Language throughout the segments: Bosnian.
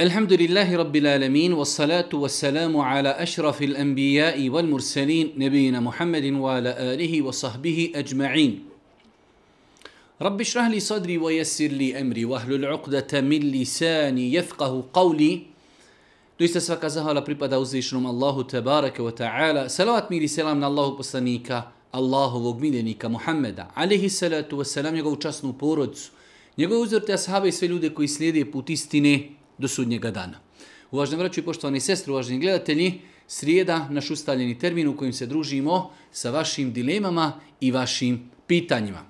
الحمد لله رب العالمين والصلاة والسلام على أشرف الأنبياء والمرسلين نبينا محمد وعلى آله وصحبه أجمعين رب اشرح لي صدري ويسر لي أمري وأهل العقدة من لساني يفقه قولي دوست سفاك زهالة بريبادة وزيشنوم الله تبارك وتعالى سلوات ميري سلام الله بسنيك الله وقمدنيك محمد عليه الصلاة والسلام يقول جسنو بورد يقول وزرت أصحابي سفلودك ويسليدي بوتيستيني do sudnjega dana. Uvažne vraću i poštovani sestri, uvaženi gledatelji, srijeda, naš ustavljeni termin u kojim se družimo sa vašim dilemama i vašim pitanjima.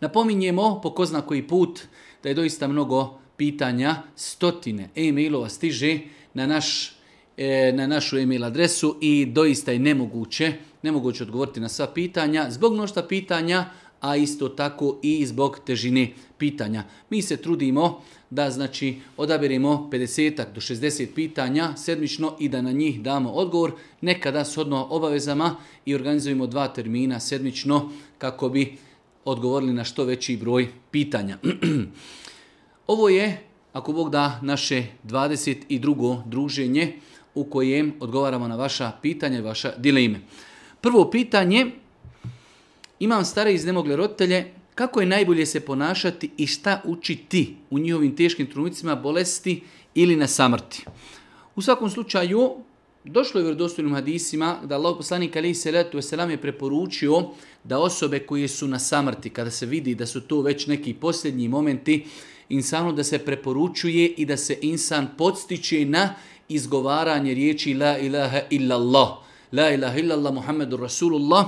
Napominjemo po ko zna koji put da je doista mnogo pitanja, stotine e-mailova stiže na, naš, e, na našu e-mail adresu i doista je nemoguće, nemoguće odgovoriti na sva pitanja. Zbog mnošta pitanja, a isto tako i zbog težine pitanja. Mi se trudimo da znači odaberemo 50 do 60 pitanja sedmično i da na njih damo odgovor, nekada shodno obavezama i organizujemo dva termina sedmično kako bi odgovorili na što veći broj pitanja. Ovo je, ako Bog da, naše 22. druženje u kojem odgovaramo na vaša pitanja i vaša dileme. Prvo pitanje je imam stare iznemogle roditelje, kako je najbolje se ponašati i šta učiti u njihovim teškim trunicima, bolesti ili na samrti. U svakom slučaju, došlo je vjerodostojnim hadisima da Allah poslanik Ali Seletu Veselam je preporučio da osobe koje su na samrti, kada se vidi da su to već neki posljednji momenti, insanu da se preporučuje i da se insan podstiče na izgovaranje riječi La ilaha illallah, La ilaha illallah Muhammedu Rasulullah,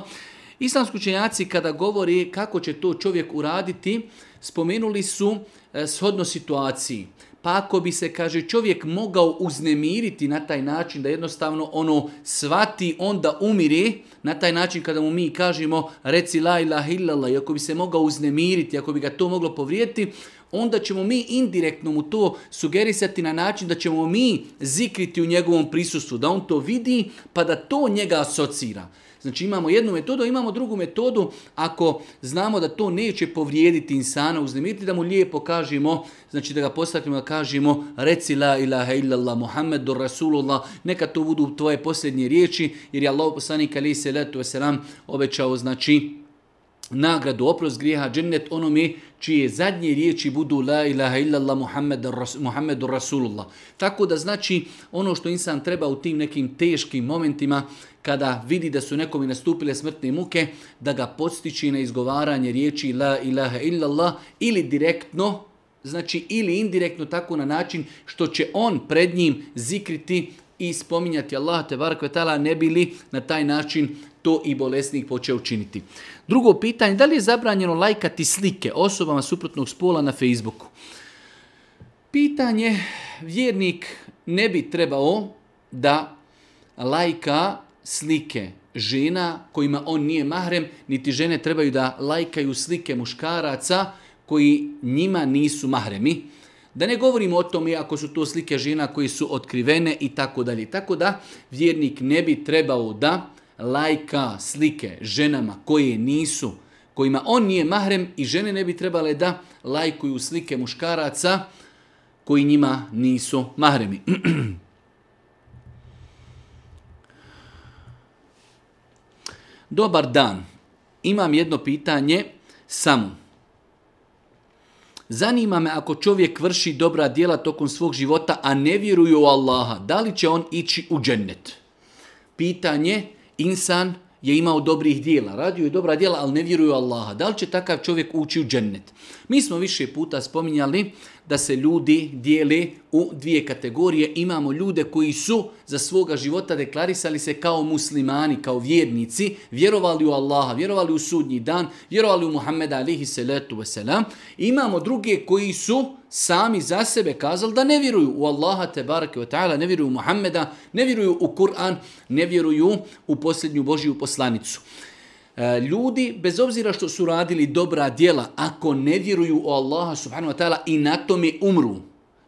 Islamski učenjaci kada govori kako će to čovjek uraditi, spomenuli su e, shodno situaciji. Pa ako bi se, kaže, čovjek mogao uznemiriti na taj način da jednostavno ono svati, onda umiri, na taj način kada mu mi kažemo reci la ilaha illallah, i ako bi se mogao uznemiriti, ako bi ga to moglo povrijeti, onda ćemo mi indirektno mu to sugerisati na način da ćemo mi zikriti u njegovom prisustvu, da on to vidi, pa da to njega asocira. Znači imamo jednu metodu, imamo drugu metodu ako znamo da to neće povrijediti insana uznemiriti, da mu lijepo kažemo, znači da ga postaknemo, da kažemo reci la ilaha illallah Muhammedu Rasulullah, neka to budu tvoje posljednje riječi, jer je Allah poslanik alaih salatu wasalam obećao, znači, nagradu, oprost grijeha, džennet onome čije zadnje riječi budu la ilaha illallah Muhammedu Rasulullah. Tako da znači ono što insan treba u tim nekim teškim momentima kada vidi da su nekomi nastupile smrtne muke, da ga podstiči na izgovaranje riječi la ilaha illallah ili direktno, znači ili indirektno tako na način što će on pred njim zikriti i spominjati Allah, tebara kvetala, ne bili na taj način to i bolesnik počeo učiniti. Drugo pitanje, da li je zabranjeno lajkati slike osobama suprotnog spola na Facebooku? Pitanje, vjernik ne bi trebao da lajka slike žena kojima on nije mahrem, niti žene trebaju da lajkaju slike muškaraca koji njima nisu mahremi. Da ne govorimo o tome ako su to slike žena koji su otkrivene i tako dalje. Tako da vjernik ne bi trebao da lajka lajka slike ženama koje nisu, kojima on nije mahrem i žene ne bi trebale da lajkuju slike muškaraca koji njima nisu mahremi. Dobar dan. Imam jedno pitanje samo. Zanima me ako čovjek vrši dobra djela tokom svog života, a ne vjeruju u Allaha, da li će on ići u džennet? Pitanje insan je imao dobrih dijela, radio je dobra dijela, ali ne vjeruju Allaha. Da li će takav čovjek ući u džennet? Mi smo više puta spominjali da se ljudi dijeli u dvije kategorije. Imamo ljude koji su za svoga života deklarisali se kao muslimani, kao vjernici, vjerovali u Allaha, vjerovali u sudnji dan, vjerovali u Muhammeda alihi salatu wasalam. Imamo druge koji su sami za sebe kazali da ne vjeruju u Allaha te barake ta'ala, ne vjeruju u Muhammeda, ne vjeruju u Kur'an, ne vjeruju u posljednju Božiju poslanicu. E, ljudi, bez obzira što su radili dobra dijela, ako ne vjeruju u Allaha subhanahu wa ta'ala i na tome umru,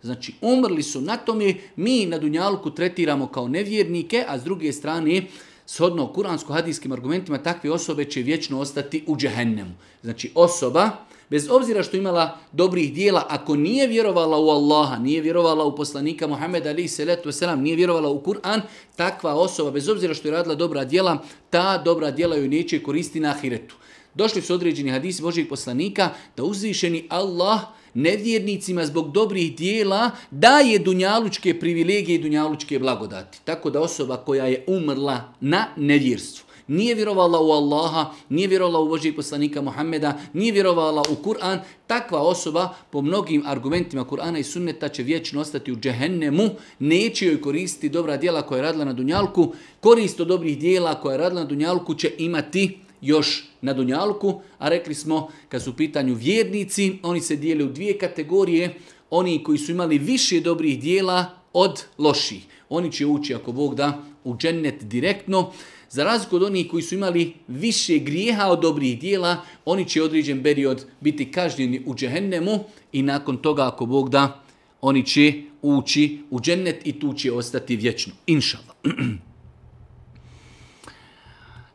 znači umrli su na tome, mi na Dunjaluku tretiramo kao nevjernike, a s druge strane, shodno kuransko-hadijskim argumentima, takve osobe će vječno ostati u džehennemu. Znači osoba bez obzira što imala dobrih dijela, ako nije vjerovala u Allaha, nije vjerovala u poslanika Muhammed Ali Seletu Veselam, nije vjerovala u Kur'an, takva osoba, bez obzira što je radila dobra dijela, ta dobra dijela joj neće koristi na ahiretu. Došli su određeni hadisi Božih poslanika da uzvišeni Allah nevjernicima zbog dobrih dijela daje dunjalučke privilegije i dunjalučke blagodati. Tako da osoba koja je umrla na nevjerstvu nije vjerovala u Allaha, nije vjerovala u Božijeg poslanika Muhammeda, nije vjerovala u Kur'an, takva osoba po mnogim argumentima Kur'ana i sunneta će vječno ostati u džehennemu, neće joj koristiti dobra dijela koja je radila na Dunjalku, koristo dobrih dijela koja je radila na Dunjalku će imati još na Dunjalku, a rekli smo kad su u pitanju vjernici, oni se dijele u dvije kategorije, oni koji su imali više dobrih dijela od loših. Oni će ući, ako Bog da, u džennet direktno. Za razliku od onih koji su imali više grijeha od dobrih dijela, oni će određen period biti kažnjeni u džehennemu i nakon toga, ako Bog da, oni će ući u džennet i tu će ostati vječno. Inšala.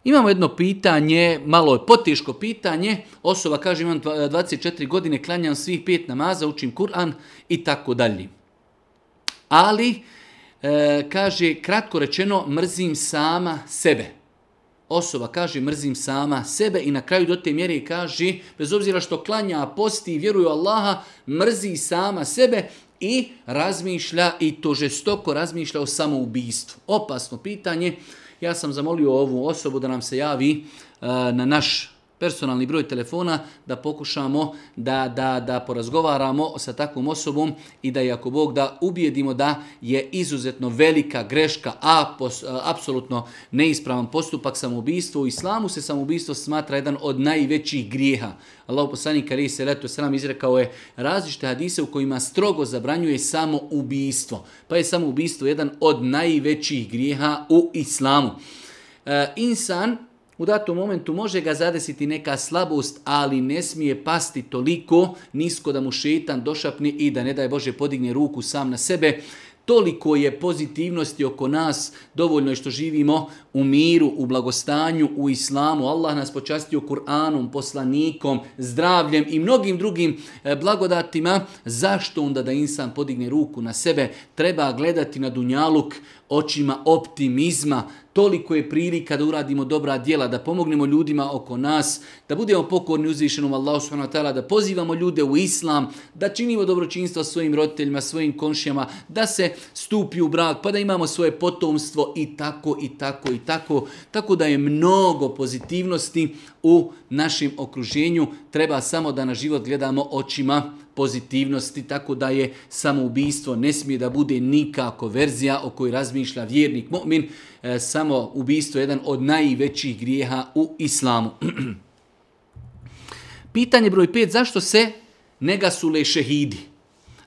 Imamo jedno pitanje, malo je potiško pitanje. Osoba kaže imam 24 eh, godine, klanjam svih pet namaza, učim Kur'an i tako dalje. Ali... E, kaže, kratko rečeno, mrzim sama sebe. Osoba kaže, mrzim sama sebe i na kraju do te mjere kaže, bez obzira što klanja, posti i vjeruju Allaha, mrzi sama sebe i razmišlja i to žestoko razmišlja o samoubistvu. Opasno pitanje. Ja sam zamolio ovu osobu da nam se javi e, na naš personalni broj telefona da pokušamo da, da, da porazgovaramo sa takvom osobom i da ako Bog da ubijedimo da je izuzetno velika greška, a pos, apsolutno neispravan postupak samoubistvo u islamu se samoubistvo smatra jedan od najvećih grijeha. Allah poslanik Ali se leto sram izrekao je različite hadise u kojima strogo zabranjuje samo ubijstvo. Pa je samo ubijstvo jedan od najvećih grijeha u islamu. E, insan u datom momentu može ga zadesiti neka slabost, ali ne smije pasti toliko nisko da mu šetan došapne i da ne daje Bože podigne ruku sam na sebe. Toliko je pozitivnosti oko nas, dovoljno je što živimo u miru, u blagostanju, u islamu. Allah nas počastio Kur'anom, poslanikom, zdravljem i mnogim drugim e, blagodatima. Zašto onda da insan podigne ruku na sebe? Treba gledati na dunjaluk očima optimizma, toliko je prilika da uradimo dobra djela, da pomognemo ljudima oko nas, da budemo pokorni uzvišenom Allahu subhanahu wa ta'ala, da pozivamo ljude u islam, da činimo dobročinstva svojim roditeljima, svojim konšijama, da se stupi u brak, pa da imamo svoje potomstvo i tako, i tako, i tako. Tako da je mnogo pozitivnosti u našem okruženju, treba samo da na život gledamo očima učinima pozitivnosti, tako da je samoubistvo ne smije da bude nikako verzija o kojoj razmišlja vjernik mu'min, e, samo ubistvo je jedan od najvećih grijeha u islamu. Pitanje broj 5, zašto se nega su le šehidi?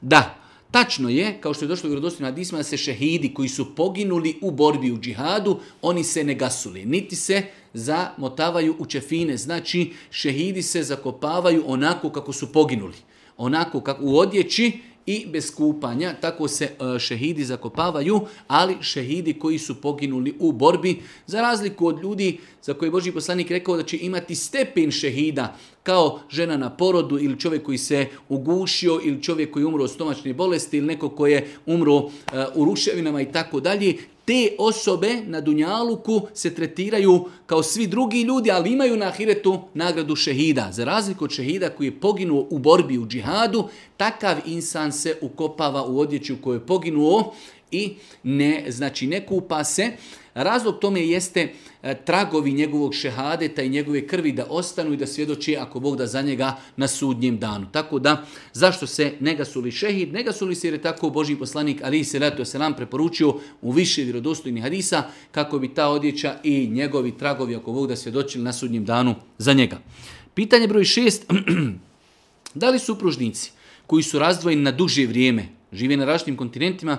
Da, tačno je, kao što je došlo u gradosti na Disma, da se šehidi koji su poginuli u borbi u džihadu, oni se negasuli, niti se zamotavaju u čefine. Znači, šehidi se zakopavaju onako kako su poginuli onako kako u odjeći i bez kupanja, tako se e, šehidi zakopavaju, ali šehidi koji su poginuli u borbi, za razliku od ljudi za koje je Boži poslanik rekao da će imati stepen šehida, kao žena na porodu ili čovjek koji se ugušio ili čovjek koji je umro od stomačne bolesti ili neko koji je umro e, u ruševinama i tako dalje, te osobe na Dunjaluku se tretiraju kao svi drugi ljudi, ali imaju na Ahiretu nagradu šehida. Za razliku od šehida koji je poginuo u borbi u džihadu, takav insan se ukopava u odjeću koju je poginuo i ne, znači ne kupa se. Uh, Razlog tome jeste e, tragovi njegovog šehadeta i njegove krvi da ostanu i da svjedoči ako Bog da za njega na sudnjem danu. Tako da, zašto se negasuli šehid? Negasuli se jer je tako Boži poslanik Ali se letu se nam preporučio u više vjerodostojnih hadisa kako bi ta odjeća i njegovi tragovi ako Bog da svjedočili na sudnjem danu za njega. Pitanje broj šest, da li supružnici koji su razdvojeni na duže vrijeme, žive na različitim kontinentima,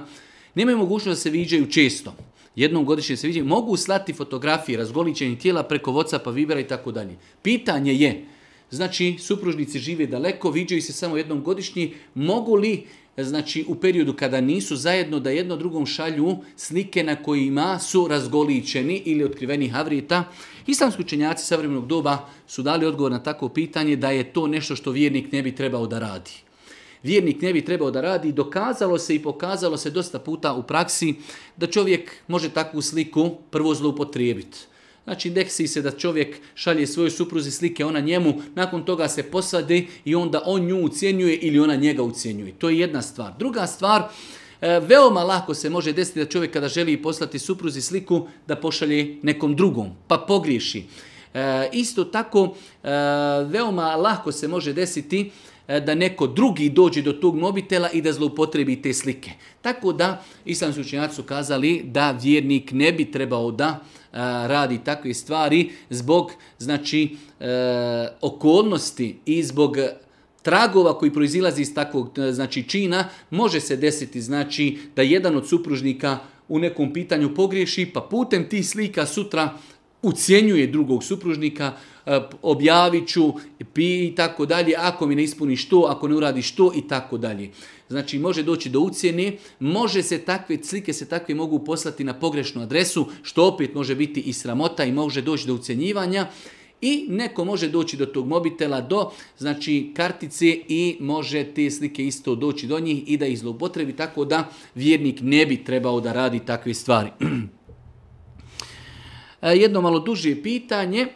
nemaju mogućnost da se viđaju često? jednom godišnje se vidjeti, mogu slati fotografije razgoličenih tijela preko Whatsappa, Vibera i tako dalje. Pitanje je, znači, supružnici žive daleko, viđaju se samo jednom godišnji, mogu li, znači, u periodu kada nisu zajedno, da jedno drugom šalju slike na kojima su razgoličeni ili otkriveni havrita? Islamski učenjaci savremenog doba su dali odgovor na tako pitanje da je to nešto što vjernik ne bi trebao da radi vjernik ne bi trebao da radi. Dokazalo se i pokazalo se dosta puta u praksi da čovjek može takvu sliku prvo zloupotrijebiti. Znači, deksi se da čovjek šalje svoje supruzi slike, ona njemu, nakon toga se posade i onda on nju ucijenjuje ili ona njega ucijenjuje. To je jedna stvar. Druga stvar, e, veoma lako se može desiti da čovjek kada želi poslati supruzi sliku, da pošalje nekom drugom, pa pogriješi. E, isto tako, e, veoma lako se može desiti E, da neko drugi dođe do tog mobitela i da zloupotrebi te slike. Tako da, islamski učenjaci su kazali da vjernik ne bi trebao da a, e, radi takve stvari zbog znači, e, okolnosti i zbog tragova koji proizilazi iz takvog e, znači, čina, može se desiti znači, da jedan od supružnika u nekom pitanju pogriješi, pa putem ti slika sutra ucijenjuje drugog supružnika, e, objavit ću, pi i tako dalje, ako mi ne ispuniš to, ako ne uradiš to i tako dalje. Znači može doći do ucijene, može se takve slike, se takve mogu poslati na pogrešnu adresu, što opet može biti i sramota i može doći do ucijenjivanja. I neko može doći do tog mobitela, do znači kartice i može te slike isto doći do njih i da ih zlopotrebi, tako da vjernik ne bi trebao da radi takve stvari. E, jedno malo duže pitanje,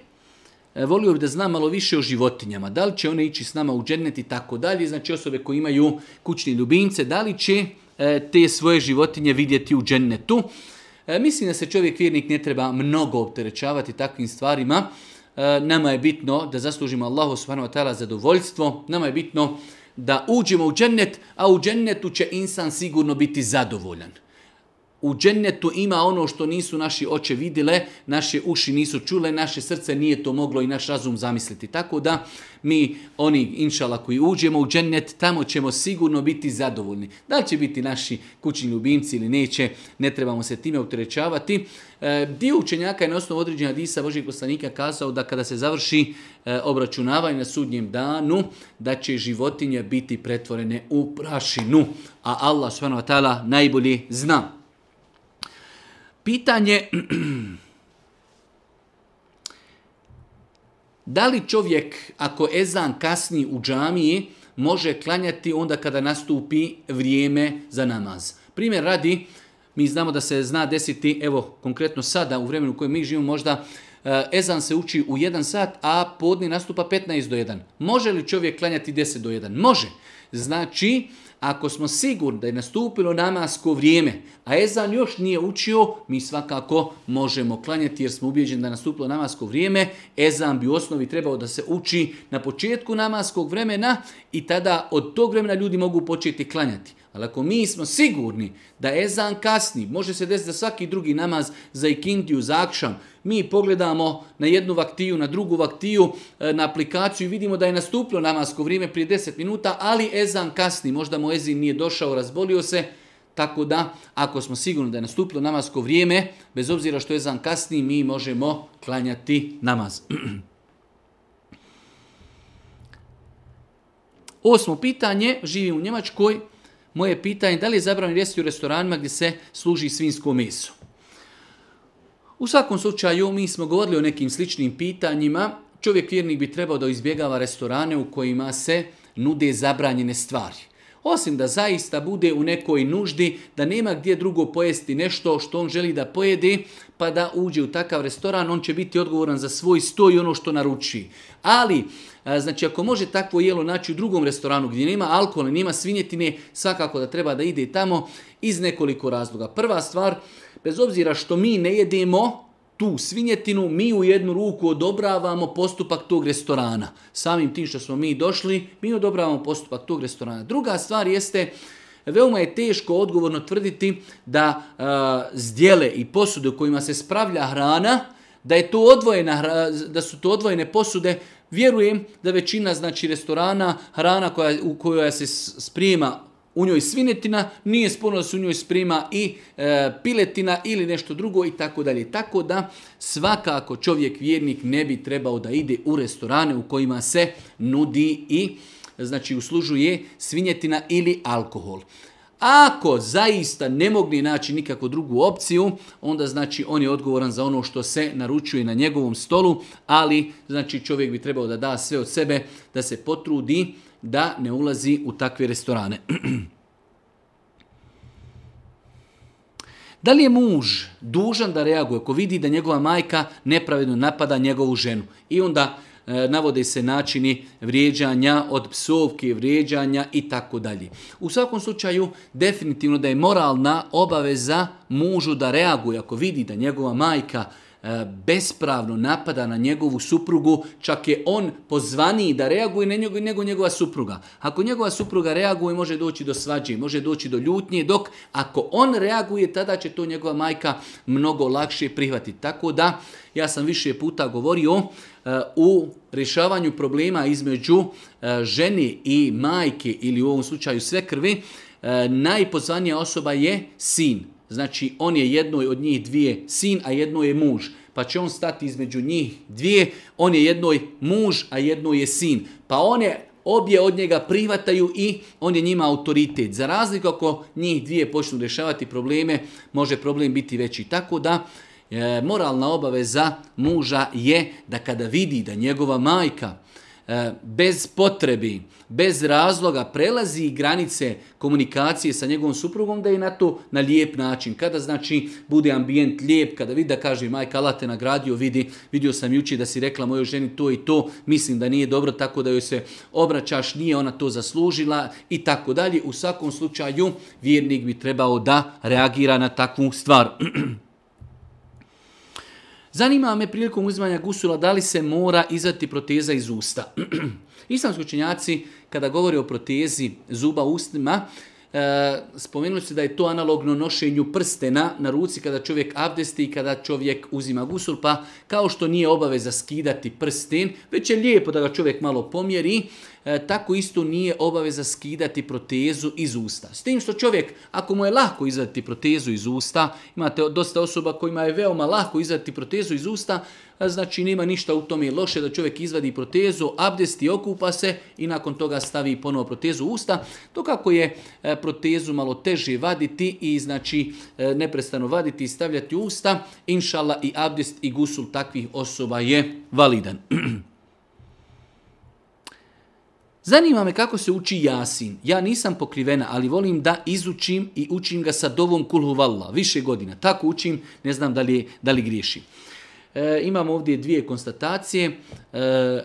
e, volio bih da znam malo više o životinjama. Da li će one ići s nama u džennet i tako dalje, znači osobe koje imaju kućne ljubimce, da li će e, te svoje životinje vidjeti u džennetu? Mislim da se čovjek vjernik ne treba mnogo opterećavati takvim stvarima. Nama je bitno da zaslužimo Allahu subhanahu wa ta'ala zadovoljstvo. Nama je bitno da uđemo u džennet, a u džennetu će insan sigurno biti zadovoljan u džennetu ima ono što nisu naši oče vidjele, naše uši nisu čule, naše srce nije to moglo i naš razum zamisliti. Tako da mi, oni inšala koji uđemo u džennet, tamo ćemo sigurno biti zadovoljni. Da li će biti naši kućni ljubimci ili neće, ne trebamo se time utrećavati. E, dio učenjaka je na osnovu određena disa Božeg poslanika kazao da kada se završi e, obračunavanje na sudnjem danu, da će životinje biti pretvorene u prašinu. A Allah, svanova tala, najbolji znam pitanje da li čovjek ako ezan kasni u džamiji može klanjati onda kada nastupi vrijeme za namaz. Primjer radi, mi znamo da se zna desiti, evo konkretno sada u vremenu u kojem mi živimo možda eh, ezan se uči u 1 sat, a podni nastupa 15 do 1. Može li čovjek klanjati 10 do 1? Može. Može. Znači, ako smo sigurni da je nastupilo namasko vrijeme, a Ezan još nije učio, mi svakako možemo klanjati jer smo ubijeđeni da je nastupilo namasko vrijeme. Ezan bi u osnovi trebao da se uči na početku namaskog vremena i tada od tog vremena ljudi mogu početi klanjati. Ali ako mi smo sigurni da ezan kasni, može se desiti da svaki drugi namaz za ikindiju, za akšan, mi pogledamo na jednu vaktiju, na drugu vaktiju, e, na aplikaciju i vidimo da je nastupilo namasko vrijeme prije 10 minuta, ali ezan kasni, možda mu ezin nije došao, razbolio se, tako da ako smo sigurni da je nastupilo namasko vrijeme, bez obzira što je ezan kasni, mi možemo klanjati namaz. Osmo pitanje, živim u Njemačkoj, Moje pitanje je da li je zabranjeno jesti u restoranima gdje se služi svinsko meso. U svakom slučaju mi smo govorili o nekim sličnim pitanjima. Čovjek vjernik bi trebao da izbjegava restorane u kojima se nude zabranjene stvari. Osim da zaista bude u nekoj nuždi, da nema gdje drugo pojesti nešto što on želi da pojede, pa da uđe u takav restoran, on će biti odgovoran za svoj stoj i ono što naruči. Ali, znači ako može takvo jelo naći u drugom restoranu gdje nema alkohola, nema svinjetine, svakako da treba da ide tamo iz nekoliko razloga. Prva stvar, bez obzira što mi ne jedemo tu svinjetinu, mi u jednu ruku odobravamo postupak tog restorana. Samim tim što smo mi došli, mi odobravamo postupak tog restorana. Druga stvar jeste, veoma je teško odgovorno tvrditi da uh, zdjele i posude u kojima se spravlja hrana, da je to odvojena, da su to odvojene posude, vjerujem da većina znači restorana, hrana koja, u kojoj se sprijema u njoj svinetina, nije sporno da se u njoj sprema i e, piletina ili nešto drugo i tako dalje. Tako da svakako čovjek vjernik ne bi trebao da ide u restorane u kojima se nudi i znači uslužuje svinjetina ili alkohol. Ako zaista ne mogli naći nikako drugu opciju, onda znači on je odgovoran za ono što se naručuje na njegovom stolu, ali znači čovjek bi trebao da da sve od sebe da se potrudi, da ne ulazi u takve restorane. Da li je muž dužan da reaguje ako vidi da njegova majka nepravedno napada njegovu ženu? I onda e, navode se načini vrijeđanja od psovke, vrijeđanja i tako dalje. U svakom slučaju, definitivno da je moralna obaveza mužu da reaguje ako vidi da njegova majka nepravedno E, bespravno napada na njegovu suprugu, čak je on pozvaniji da reaguje na njegov, nego njegova supruga. Ako njegova supruga reaguje, može doći do svađe, može doći do ljutnje, dok ako on reaguje, tada će to njegova majka mnogo lakše prihvatiti. Tako da, ja sam više puta govorio e, u rješavanju problema između e, žene i majke, ili u ovom slučaju sve krvi, najpozvanija osoba je sin. Znači, on je jednoj od njih dvije sin, a jedno je muž. Pa će on stati između njih dvije, on je jednoj muž, a jedno je sin. Pa one obje od njega privataju i on je njima autoritet. Za razliku ako njih dvije počnu rješavati probleme, može problem biti veći. Tako da, e, moralna obaveza muža je da kada vidi da njegova majka E, bez potrebi, bez razloga prelazi granice komunikacije sa njegovom suprugom da je na to na lijep način. Kada znači bude ambijent lijep, kada vidi da kaže majka Allah te nagradio, vidi, vidio sam juče da si rekla mojoj ženi to i to, mislim da nije dobro, tako da joj se obraćaš, nije ona to zaslužila i tako dalje. U svakom slučaju vjernik bi trebao da reagira na takvu stvar. Zanima me prilikom uzimanja gusula da li se mora izvati proteza iz usta. Islamski učenjaci, kada govori o protezi zuba ustima, e, spomenuli se da je to analogno nošenju prstena na ruci kada čovjek abdesti i kada čovjek uzima gusul, pa kao što nije obaveza skidati prsten, već je lijepo da ga čovjek malo pomjeri, E, tako isto nije obaveza skidati protezu iz usta. S tim što čovjek, ako mu je lahko izvaditi protezu iz usta, imate dosta osoba kojima je veoma lahko izvaditi protezu iz usta, e, znači nema ništa u tome loše da čovjek izvadi protezu, abdesti, okupa se i nakon toga stavi ponovo protezu u usta. To kako je e, protezu malo teže vaditi i znači neprestano vaditi i stavljati u usta, inšala i abdest i gusul takvih osoba je validan. Zanima me kako se uči Jasin. Ja nisam pokrivena, ali volim da izučim i učim ga sa dovom kulhu valla. Više godina. Tako učim, ne znam da li, da li griješim. E, imamo ovdje dvije konstatacije. E,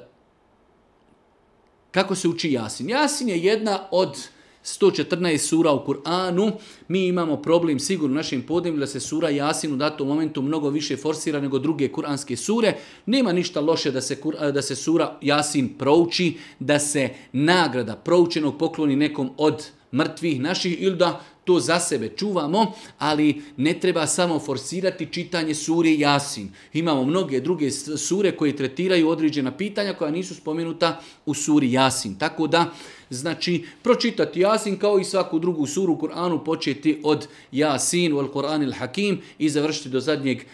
kako se uči Jasin? Jasin je jedna od... 114 sura u Kur'anu, mi imamo problem sigurno u našim podnevima da se sura Jasin u datom momentu mnogo više forsira nego druge kuranske sure. Nema ništa loše da se, kur, da se sura Jasin prouči, da se nagrada proučenog pokloni nekom od mrtvih naših ili da to za sebe čuvamo, ali ne treba samo forsirati čitanje sure Jasin. Imamo mnoge druge sure koje tretiraju određena pitanja koja nisu spomenuta u suri Jasin. Tako da, Znači, pročitati Jasin kao i svaku drugu suru u Koranu, početi od Jasin u Al-Koran il-Hakim i završiti do zadnjeg e,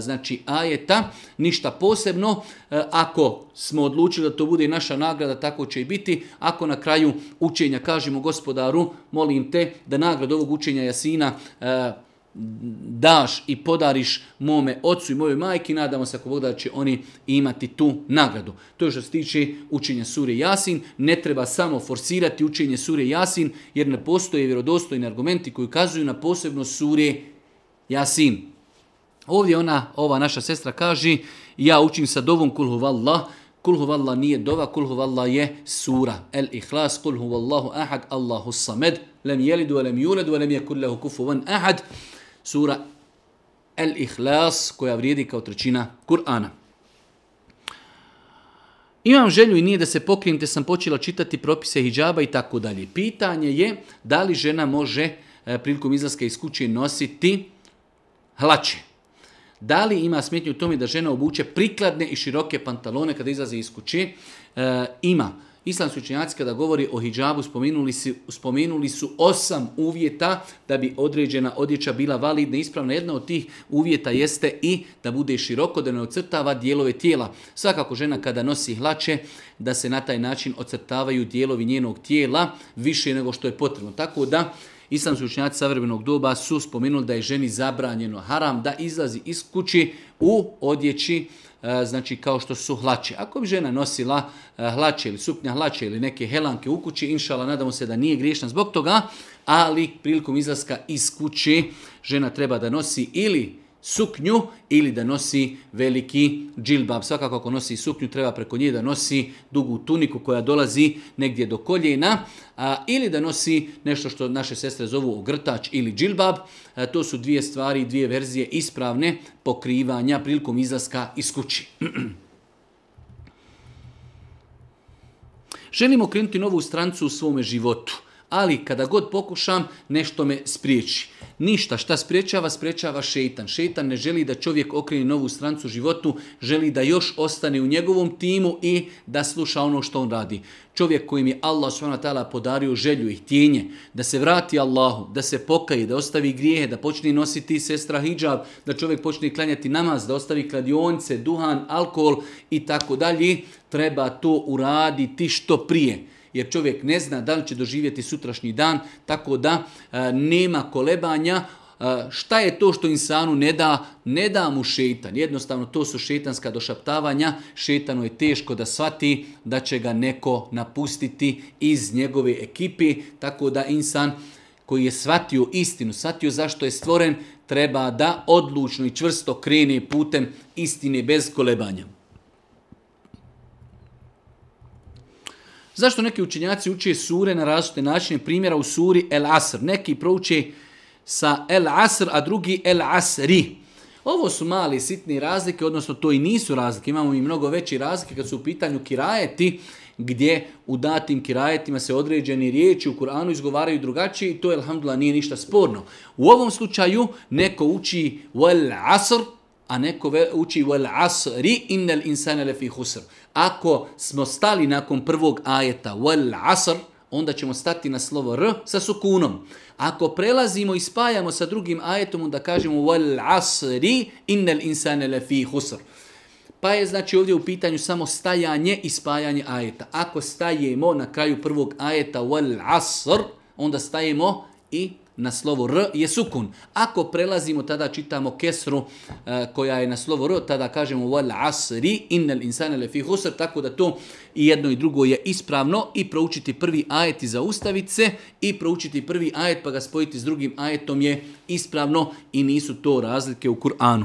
znači, ajeta. Ništa posebno, e, ako smo odlučili da to bude naša nagrada, tako će i biti. Ako na kraju učenja kažemo gospodaru, molim te da nagrad ovog učenja Jasina e, daš i podariš mome ocu i mojoj majki, nadamo se ako Bog da će oni imati tu nagradu. To je što se tiče učenja Suri Jasin, ne treba samo forsirati učenje Suri Jasin, jer ne postoje vjerodostojni argumenti koji ukazuju na posebno Suri Jasin. Ovdje ona, ova naša sestra kaže, ja učim sa dovom kulhu vallah, kulhu vallah nije dova, kulhu vallah je sura. El ihlas, kulhu vallahu ahad, Allahu samed, lem jelidu, lem juledu, lem je kullahu kufu van ahad sura El Ihlas koja vrijedi kao trećina Kur'ana. Imam želju i nije da se pokrijem te sam počela čitati propise hijjaba i tako dalje. Pitanje je da li žena može e, prilikom izlaska iz kuće nositi hlače. Da li ima smetnju u tome da žena obuče prikladne i široke pantalone kada izlaze iz kuće? E, ima. Ima. Islamski učenjaci kada govori o hijabu spomenuli su, spomenuli su osam uvjeta da bi određena odjeća bila validna i ispravna. Jedna od tih uvjeta jeste i da bude široko, da ne ocrtava dijelove tijela. Svakako žena kada nosi hlače, da se na taj način ocrtavaju dijelovi njenog tijela više nego što je potrebno. Tako da islamski učenjaci savremenog doba su spomenuli da je ženi zabranjeno haram da izlazi iz kući u odjeći uh, E, znači kao što su hlače. Ako bi žena nosila e, hlače ili suknja hlače ili neke helanke u kući, inšala, nadamo se da nije griješna zbog toga, ali prilikom izlaska iz kući žena treba da nosi ili hlače, suknju ili da nosi veliki džilbab. Svakako ako nosi suknju treba preko nje da nosi dugu tuniku koja dolazi negdje do koljena a, ili da nosi nešto što naše sestre zovu ogrtač ili džilbab. A, to su dvije stvari, dvije verzije ispravne pokrivanja prilikom izlaska iz kući. Želimo krenuti novu strancu u svome životu, ali kada god pokušam, nešto me spriječi ništa šta spriječava, spriječava šeitan. Šeitan ne želi da čovjek okreni novu strancu životu, želi da još ostane u njegovom timu i da sluša ono što on radi. Čovjek kojim je Allah s.w.t. podario želju i htjenje da se vrati Allahu, da se pokaje, da ostavi grijehe, da počne nositi sestra hijab, da čovjek počne klanjati namaz, da ostavi kladionce, duhan, alkohol i tako dalje, treba to uraditi što prije jer čovjek ne zna da li će doživjeti sutrašnji dan, tako da e, nema kolebanja. E, šta je to što insanu ne da? Ne da mu šeitan. Jednostavno, to su šeitanska došaptavanja. Šeitanu je teško da svati da će ga neko napustiti iz njegove ekipi, tako da insan koji je svatio istinu, svatio zašto je stvoren, treba da odlučno i čvrsto krene putem istine bez kolebanja. Zašto neki učenjaci uče sure na različite načine? Primjera u suri El Asr. Neki prouče sa El Asr, a drugi El Asri. Ovo su mali sitni razlike, odnosno to i nisu razlike. Imamo i mnogo veći razlike kad su u pitanju kirajeti, gdje u datim kirajetima se određeni riječi u Kur'anu izgovaraju drugačije i to, alhamdulillah, nije ništa sporno. U ovom slučaju neko uči Wal Asr, a neko uči Wal Asri innel insanele fi husr ako smo stali nakon prvog ajeta wal asr, onda ćemo stati na slovo r sa sukunom. Ako prelazimo i spajamo sa drugim ajetom, onda kažemo wal asri innal insane lafi husr. Pa je znači ovdje u pitanju samo stajanje i spajanje ajeta. Ako stajemo na kraju prvog ajeta wal asr, onda stajemo i na slovo R je sukun. Ako prelazimo, tada čitamo kesru e, koja je na slovo R, tada kažemo val asri innel insane lefi husr, tako da to i jedno i drugo je ispravno i proučiti prvi ajet i zaustaviti se i proučiti prvi ajet pa ga spojiti s drugim ajetom je ispravno i nisu to razlike u Kur'anu.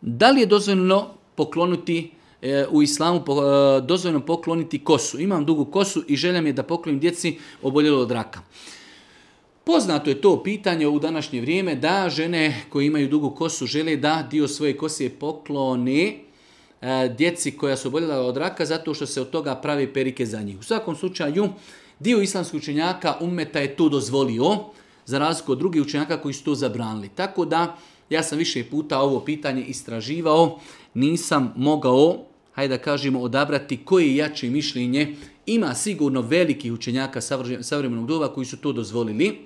Da li je dozvoljeno pokloniti e, u islamu po, e, dozvoljno pokloniti kosu. Imam dugu kosu i željam je da poklonim djeci oboljelo od raka. Poznato je to pitanje u današnje vrijeme da žene koje imaju dugu kosu žele da dio svoje kose poklone e, djeci koja su oboljela od raka zato što se od toga pravi perike za njih. U svakom slučaju, dio islamskih učenjaka ummeta je to dozvolio za razliku od drugih učenjaka koji su to zabranili. Tako da, ja sam više puta ovo pitanje istraživao, nisam mogao hajde da kažemo, odabrati koje je jače mišljenje. Ima sigurno velikih učenjaka savremenog doba koji su to dozvolili,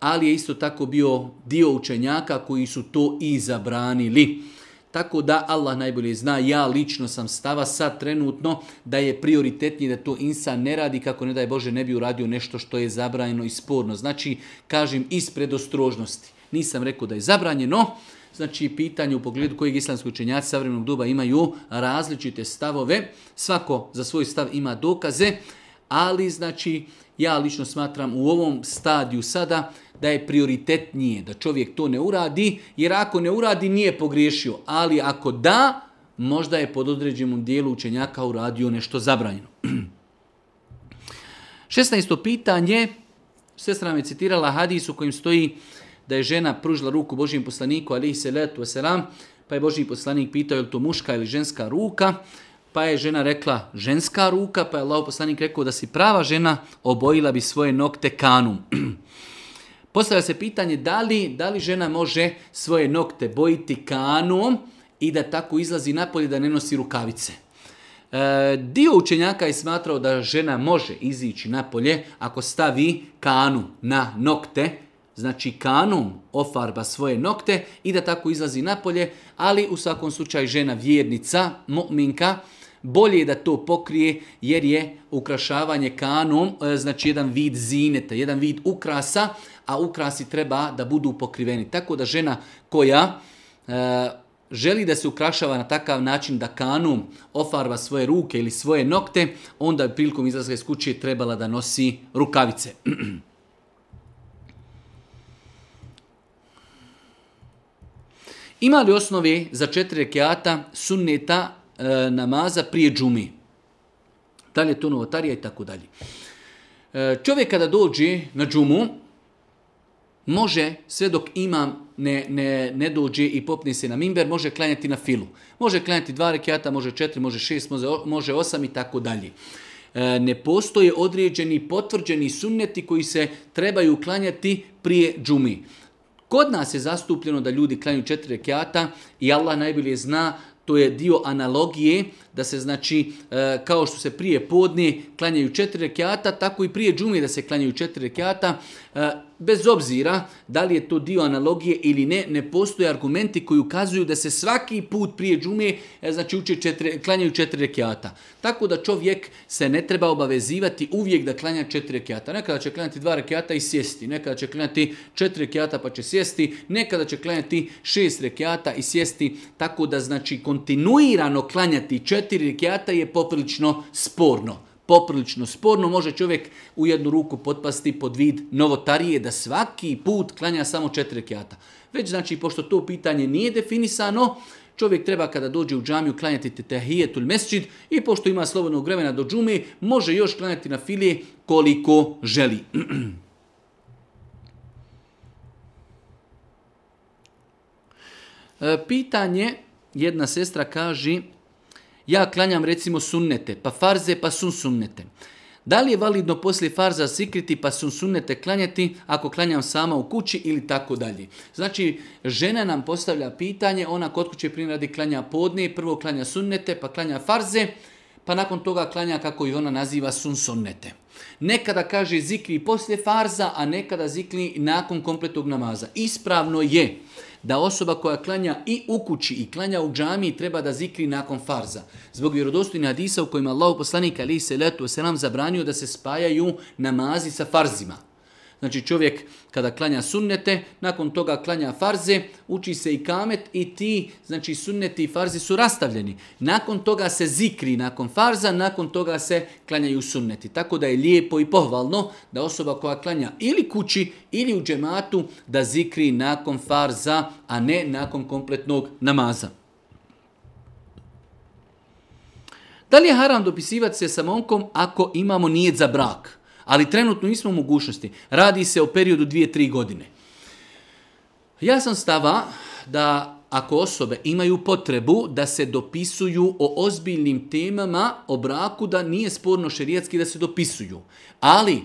ali je isto tako bio dio učenjaka koji su to i zabranili. Tako da Allah najbolje zna, ja lično sam stava sad trenutno da je prioritetnije da to insan ne radi kako ne daj Bože ne bi uradio nešto što je zabranjeno i sporno. Znači, kažem ispred ostrožnosti. Nisam rekao da je zabranjeno, znači pitanje u pogledu kojeg islamski učenjaci savremenog duba imaju različite stavove, svako za svoj stav ima dokaze, ali znači ja lično smatram u ovom stadiju sada da je prioritetnije da čovjek to ne uradi, jer ako ne uradi nije pogriješio, ali ako da, možda je pod određenom dijelu učenjaka uradio nešto zabranjeno. 16. pitanje, sestra nam je citirala hadis u kojim stoji da je žena pružila ruku Božijem poslaniku alihi salatu wasalam, pa je Božiji poslanik pitao je li to muška ili ženska ruka, pa je žena rekla ženska ruka, pa je Allah poslanik rekao da si prava žena obojila bi svoje nokte kanum. Postavlja se pitanje da li, da li žena može svoje nokte bojiti kanom i da tako izlazi napolje da ne nosi rukavice. E, dio učenjaka je smatrao da žena može izići napolje ako stavi kanu na nokte, znači kanum ofarba svoje nokte i da tako izlazi napolje, ali u svakom slučaju žena vjernica, mu'minka, bolje je da to pokrije jer je ukrašavanje kanum, e, znači jedan vid zineta, jedan vid ukrasa, a ukrasi treba da budu pokriveni. Tako da žena koja e, želi da se ukrašava na takav način da kanum ofarba svoje ruke ili svoje nokte, onda prilikom izlazga iz kuće trebala da nosi rukavice. Ima li osnove za četiri rekiata sunneta e, namaza prije džumi? Da li je to novotarija i tako dalje? E, čovjek kada dođe na džumu, može, sve dok imam ne, ne, ne dođe i popni se na mimber, može klanjati na filu. Može klanjati dva rekiata, može četiri, može šest, može, može osam i tako dalje. E, ne postoje određeni potvrđeni sunneti koji se trebaju klanjati prije džumi. Kod nas je zastupljeno da ljudi klanju četiri rekiata i Allah najbolje zna, to je dio analogije, da se znači e, kao što se prije podne klanjaju četiri rekiata, tako i prije džume da se klanjaju četiri rekiata. E, bez obzira da li je to dio analogije ili ne, ne postoje argumenti koji ukazuju da se svaki put prije džume e, znači uče četiri, klanjaju četiri rekiata. Tako da čovjek se ne treba obavezivati uvijek da klanja četiri rekiata. Nekada će klanjati dva rekiata i sjesti, nekada će klanjati četiri rekiata pa će sjesti, nekada će klanjati šest rekiata i sjesti. Tako da znači kontinuirano klanjati četiri rekiata je poprilično sporno poprilično sporno, može čovjek u jednu ruku potpasti pod vid novotarije da svaki put klanja samo četiri rekiata. Već znači, pošto to pitanje nije definisano, čovjek treba kada dođe u džamiju klanjati tetehijetul mesčid i pošto ima slobodnog vremena do džume, može još klanjati na filije koliko želi. E, pitanje, jedna sestra kaže, ja klanjam recimo sunnete, pa farze, pa sun sunnete. Da li je validno poslije farza sikriti pa sun sunnete klanjati ako klanjam sama u kući ili tako dalje? Znači, žena nam postavlja pitanje, ona kod kuće primjeradi klanja podne, prvo klanja sunnete, pa klanja farze, pa nakon toga klanja kako i ona naziva sun sunnete. Nekada kaže zikri poslije farza, a nekada zikri nakon kompletog namaza. Ispravno je da osoba koja klanja i u kući i klanja u džamiji treba da zikri nakon farza. Zbog vjerodostojne hadisa u kojima Allah poslanika ali se letu se nam zabranio da se spajaju namazi sa farzima. Znači čovjek kada klanja sunnete, nakon toga klanja farze, uči se i kamet i ti, znači sunneti i farzi su rastavljeni. Nakon toga se zikri nakon farza, nakon toga se klanjaju sunneti. Tako da je lijepo i pohvalno da osoba koja klanja ili kući ili u džematu da zikri nakon farza, a ne nakon kompletnog namaza. Da li je haram dopisivati se sa momkom ako imamo nijed za brak? ali trenutno nismo u mogućnosti. Radi se o periodu dvije, tri godine. Ja sam stava da ako osobe imaju potrebu da se dopisuju o ozbiljnim temama o braku, da nije sporno šerijetski da se dopisuju, ali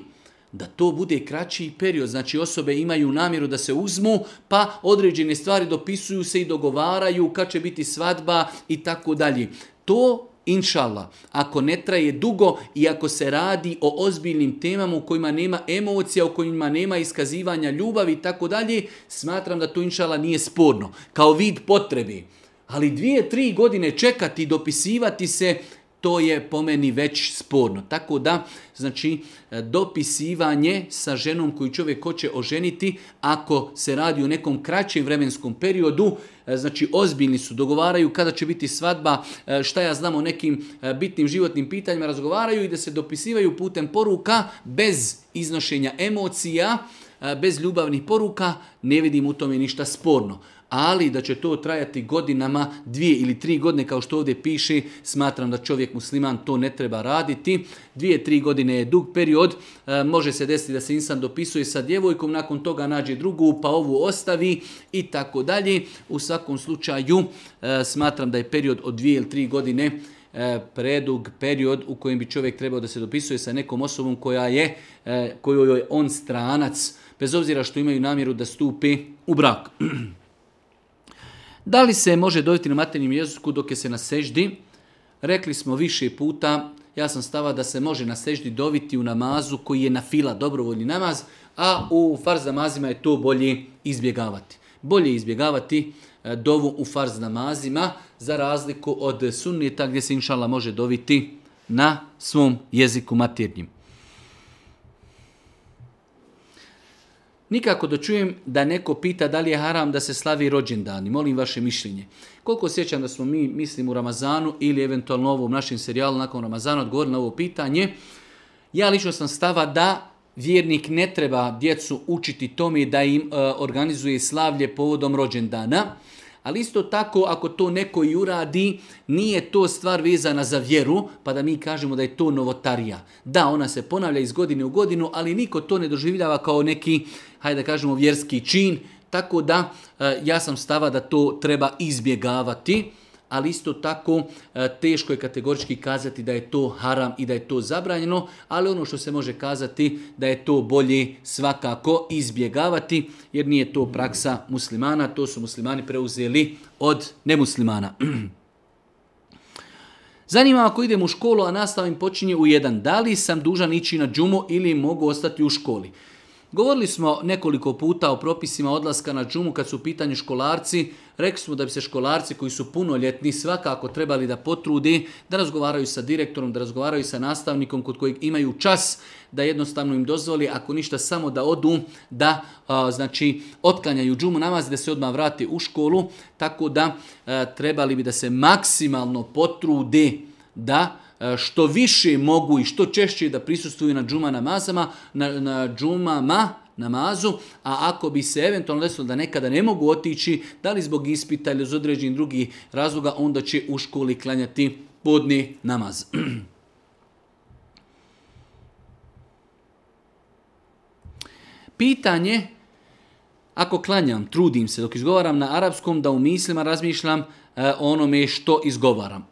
da to bude kraći period, znači osobe imaju namjeru da se uzmu, pa određene stvari dopisuju se i dogovaraju kad će biti svadba i tako dalje. To Inšala, ako ne traje dugo i ako se radi o ozbiljnim temama u kojima nema emocija, u kojima nema iskazivanja ljubavi i tako dalje, smatram da to inšala nije sporno, kao vid potrebi. Ali dvije, tri godine čekati, dopisivati se, to je po meni već sporno. Tako da, znači, e, dopisivanje sa ženom koju čovjek hoće oženiti, ako se radi u nekom kraćem vremenskom periodu, e, znači, ozbiljni su, dogovaraju kada će biti svadba, e, šta ja znam o nekim bitnim životnim pitanjima, razgovaraju i da se dopisivaju putem poruka bez iznošenja emocija, bez ljubavnih poruka, ne vidim u tome ništa sporno ali da će to trajati godinama, dvije ili tri godine, kao što ovdje piše, smatram da čovjek musliman to ne treba raditi. Dvije, tri godine je dug period, e, može se desiti da se insan dopisuje sa djevojkom, nakon toga nađe drugu, pa ovu ostavi i tako dalje. U svakom slučaju, e, smatram da je period od dvije ili tri godine e, predug period u kojem bi čovjek trebao da se dopisuje sa nekom osobom koja je, e, kojoj je on stranac, bez obzira što imaju namjeru da stupi u brak. Da li se može dobiti na maternjem jeziku dok je se na seždi? Rekli smo više puta, ja sam stava da se može na seždi dobiti u namazu koji je na fila, dobrovoljni namaz, a u farz namazima je to bolje izbjegavati. Bolje izbjegavati e, dovu u farz namazima za razliku od sunnijeta gdje se inšala može dobiti na svom jeziku maternjim. Nikako da čujem da neko pita da li je haram da se slavi rođendani. Molim vaše mišljenje. Koliko sjećam da smo mi mislim u Ramazanu ili eventualno u ovom našem serijalu nakon Ramazana odgovor na ovo pitanje. Ja lično sam stava da vjernik ne treba djecu učiti tome da im uh, organizuje slavlje povodom rođendana. Uh, Ali isto tako, ako to neko i uradi, nije to stvar vezana za vjeru, pa da mi kažemo da je to novotarija. Da, ona se ponavlja iz godine u godinu, ali niko to ne doživljava kao neki, hajde da kažemo, vjerski čin. Tako da, e, ja sam stava da to treba izbjegavati ali isto tako e, teško je kategorički kazati da je to haram i da je to zabranjeno, ali ono što se može kazati da je to bolje svakako izbjegavati, jer nije to praksa muslimana, to su muslimani preuzeli od nemuslimana. Zanima ako idem u školu, a nastavim počinje u jedan, da li sam dužan ići na džumu ili mogu ostati u školi? Govorili smo nekoliko puta o propisima odlaska na džumu kad su u pitanju školarci. Rekli smo da bi se školarci koji su punoljetni svakako trebali da potrudi, da razgovaraju sa direktorom, da razgovaraju sa nastavnikom kod kojeg imaju čas da jednostavno im dozvoli, ako ništa samo da odu, da a, znači otkanjaju džumu namaz da se odmah vrati u školu, tako da a, e, trebali bi da se maksimalno potrude da a, E, što više mogu i što češće da prisustuju na džuma namazama, na, na džumama namazu, a ako bi se eventualno desilo da nekada ne mogu otići, da li zbog ispita ili iz određenih drugih razloga, onda će u školi klanjati podni namaz. Pitanje, ako klanjam, trudim se dok izgovaram na arapskom, da u mislima razmišljam e, onome što izgovaram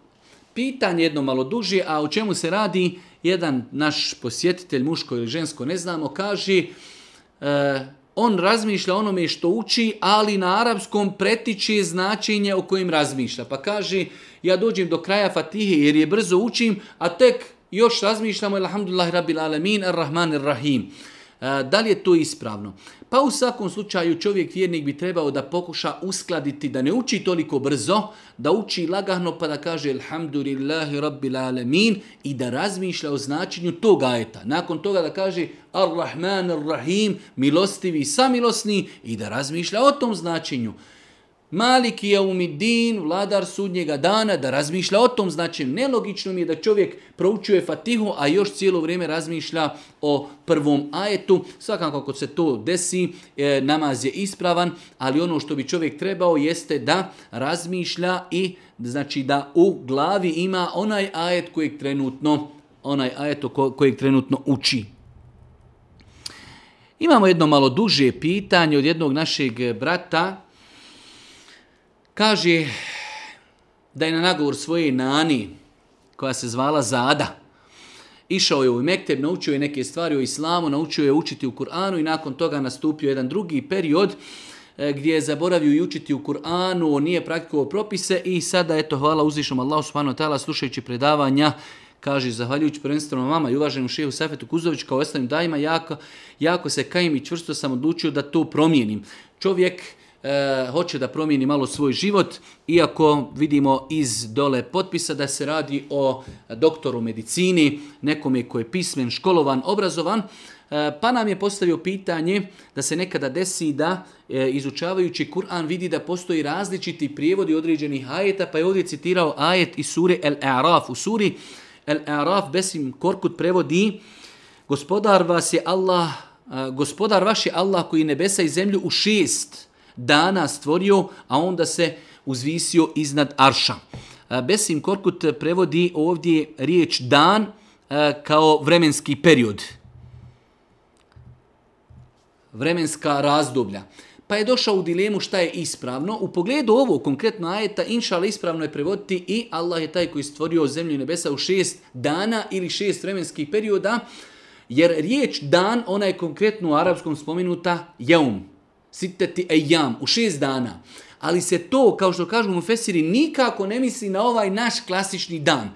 pitanje jedno malo duže, a o čemu se radi, jedan naš posjetitelj, muško ili žensko, ne znamo, kaže, e, on razmišlja onome što uči, ali na arapskom pretiče značenje o kojim razmišlja. Pa kaže, ja dođem do kraja fatihe jer je brzo učim, a tek još razmišljamo, alhamdulillah, rabbil alamin, ar-rahman, ar-rahim. E, da li je to ispravno? E, Pa u svakom slučaju čovjek vjernik bi trebao da pokuša uskladiti, da ne uči toliko brzo, da uči lagahno pa da kaže Alhamdulillahi Rabbil Alamin i da razmišlja o značenju tog ajeta. Nakon toga da kaže Ar-Rahman Ar-Rahim, milostivi i samilosni i da razmišlja o tom značenju. Maliki je umidin, vladar sudnjega dana, da razmišlja o tom značem. Nelogično mi je da čovjek proučuje fatihu, a još cijelo vrijeme razmišlja o prvom ajetu. Svakako ako se to desi, e, namaz je ispravan, ali ono što bi čovjek trebao jeste da razmišlja i znači da u glavi ima onaj ajet kojeg trenutno, onaj ajet kojeg trenutno uči. Imamo jedno malo duže pitanje od jednog našeg brata, Kaže da je na nagovor svoje nani, koja se zvala Zada, išao je u Mekteb, naučio je neke stvari o islamu, naučio je učiti u Kur'anu i nakon toga nastupio jedan drugi period e, gdje je zaboravio i učiti u Kur'anu, on nije praktikovao propise i sada, eto, hvala uzvišom Allahu subhanahu ta'ala, slušajući predavanja, kaže, zahvaljujući prvenstveno vama i uvaženom šehu Safetu Kuzović, kao ostalim dajima, jako, jako se kajim i čvrsto sam odlučio da to promijenim. Čovjek e, hoće da promijeni malo svoj život, iako vidimo iz dole potpisa da se radi o doktoru medicini, nekome koji je pismen, školovan, obrazovan, e, pa nam je postavio pitanje da se nekada desi da e, izučavajući Kur'an vidi da postoji različiti prijevodi određenih ajeta, pa je ovdje citirao ajet iz sure El Araf. U suri El Araf Besim Korkut prevodi Gospodar vas je Allah, gospodar vaš je Allah koji nebesa i zemlju u šest dana stvorio, a onda se uzvisio iznad Arša. E, Besim Korkut prevodi ovdje riječ dan e, kao vremenski period. Vremenska razdoblja. Pa je došao u dilemu šta je ispravno. U pogledu ovo konkretno ajeta, inšala ispravno je prevoditi i Allah je taj koji stvorio zemlju i nebesa u šest dana ili šest vremenskih perioda, jer riječ dan, ona je konkretno u arapskom spomenuta jeum, sitati ejam, u šest dana. Ali se to, kao što kažu mu Fesiri, nikako ne misli na ovaj naš klasični dan.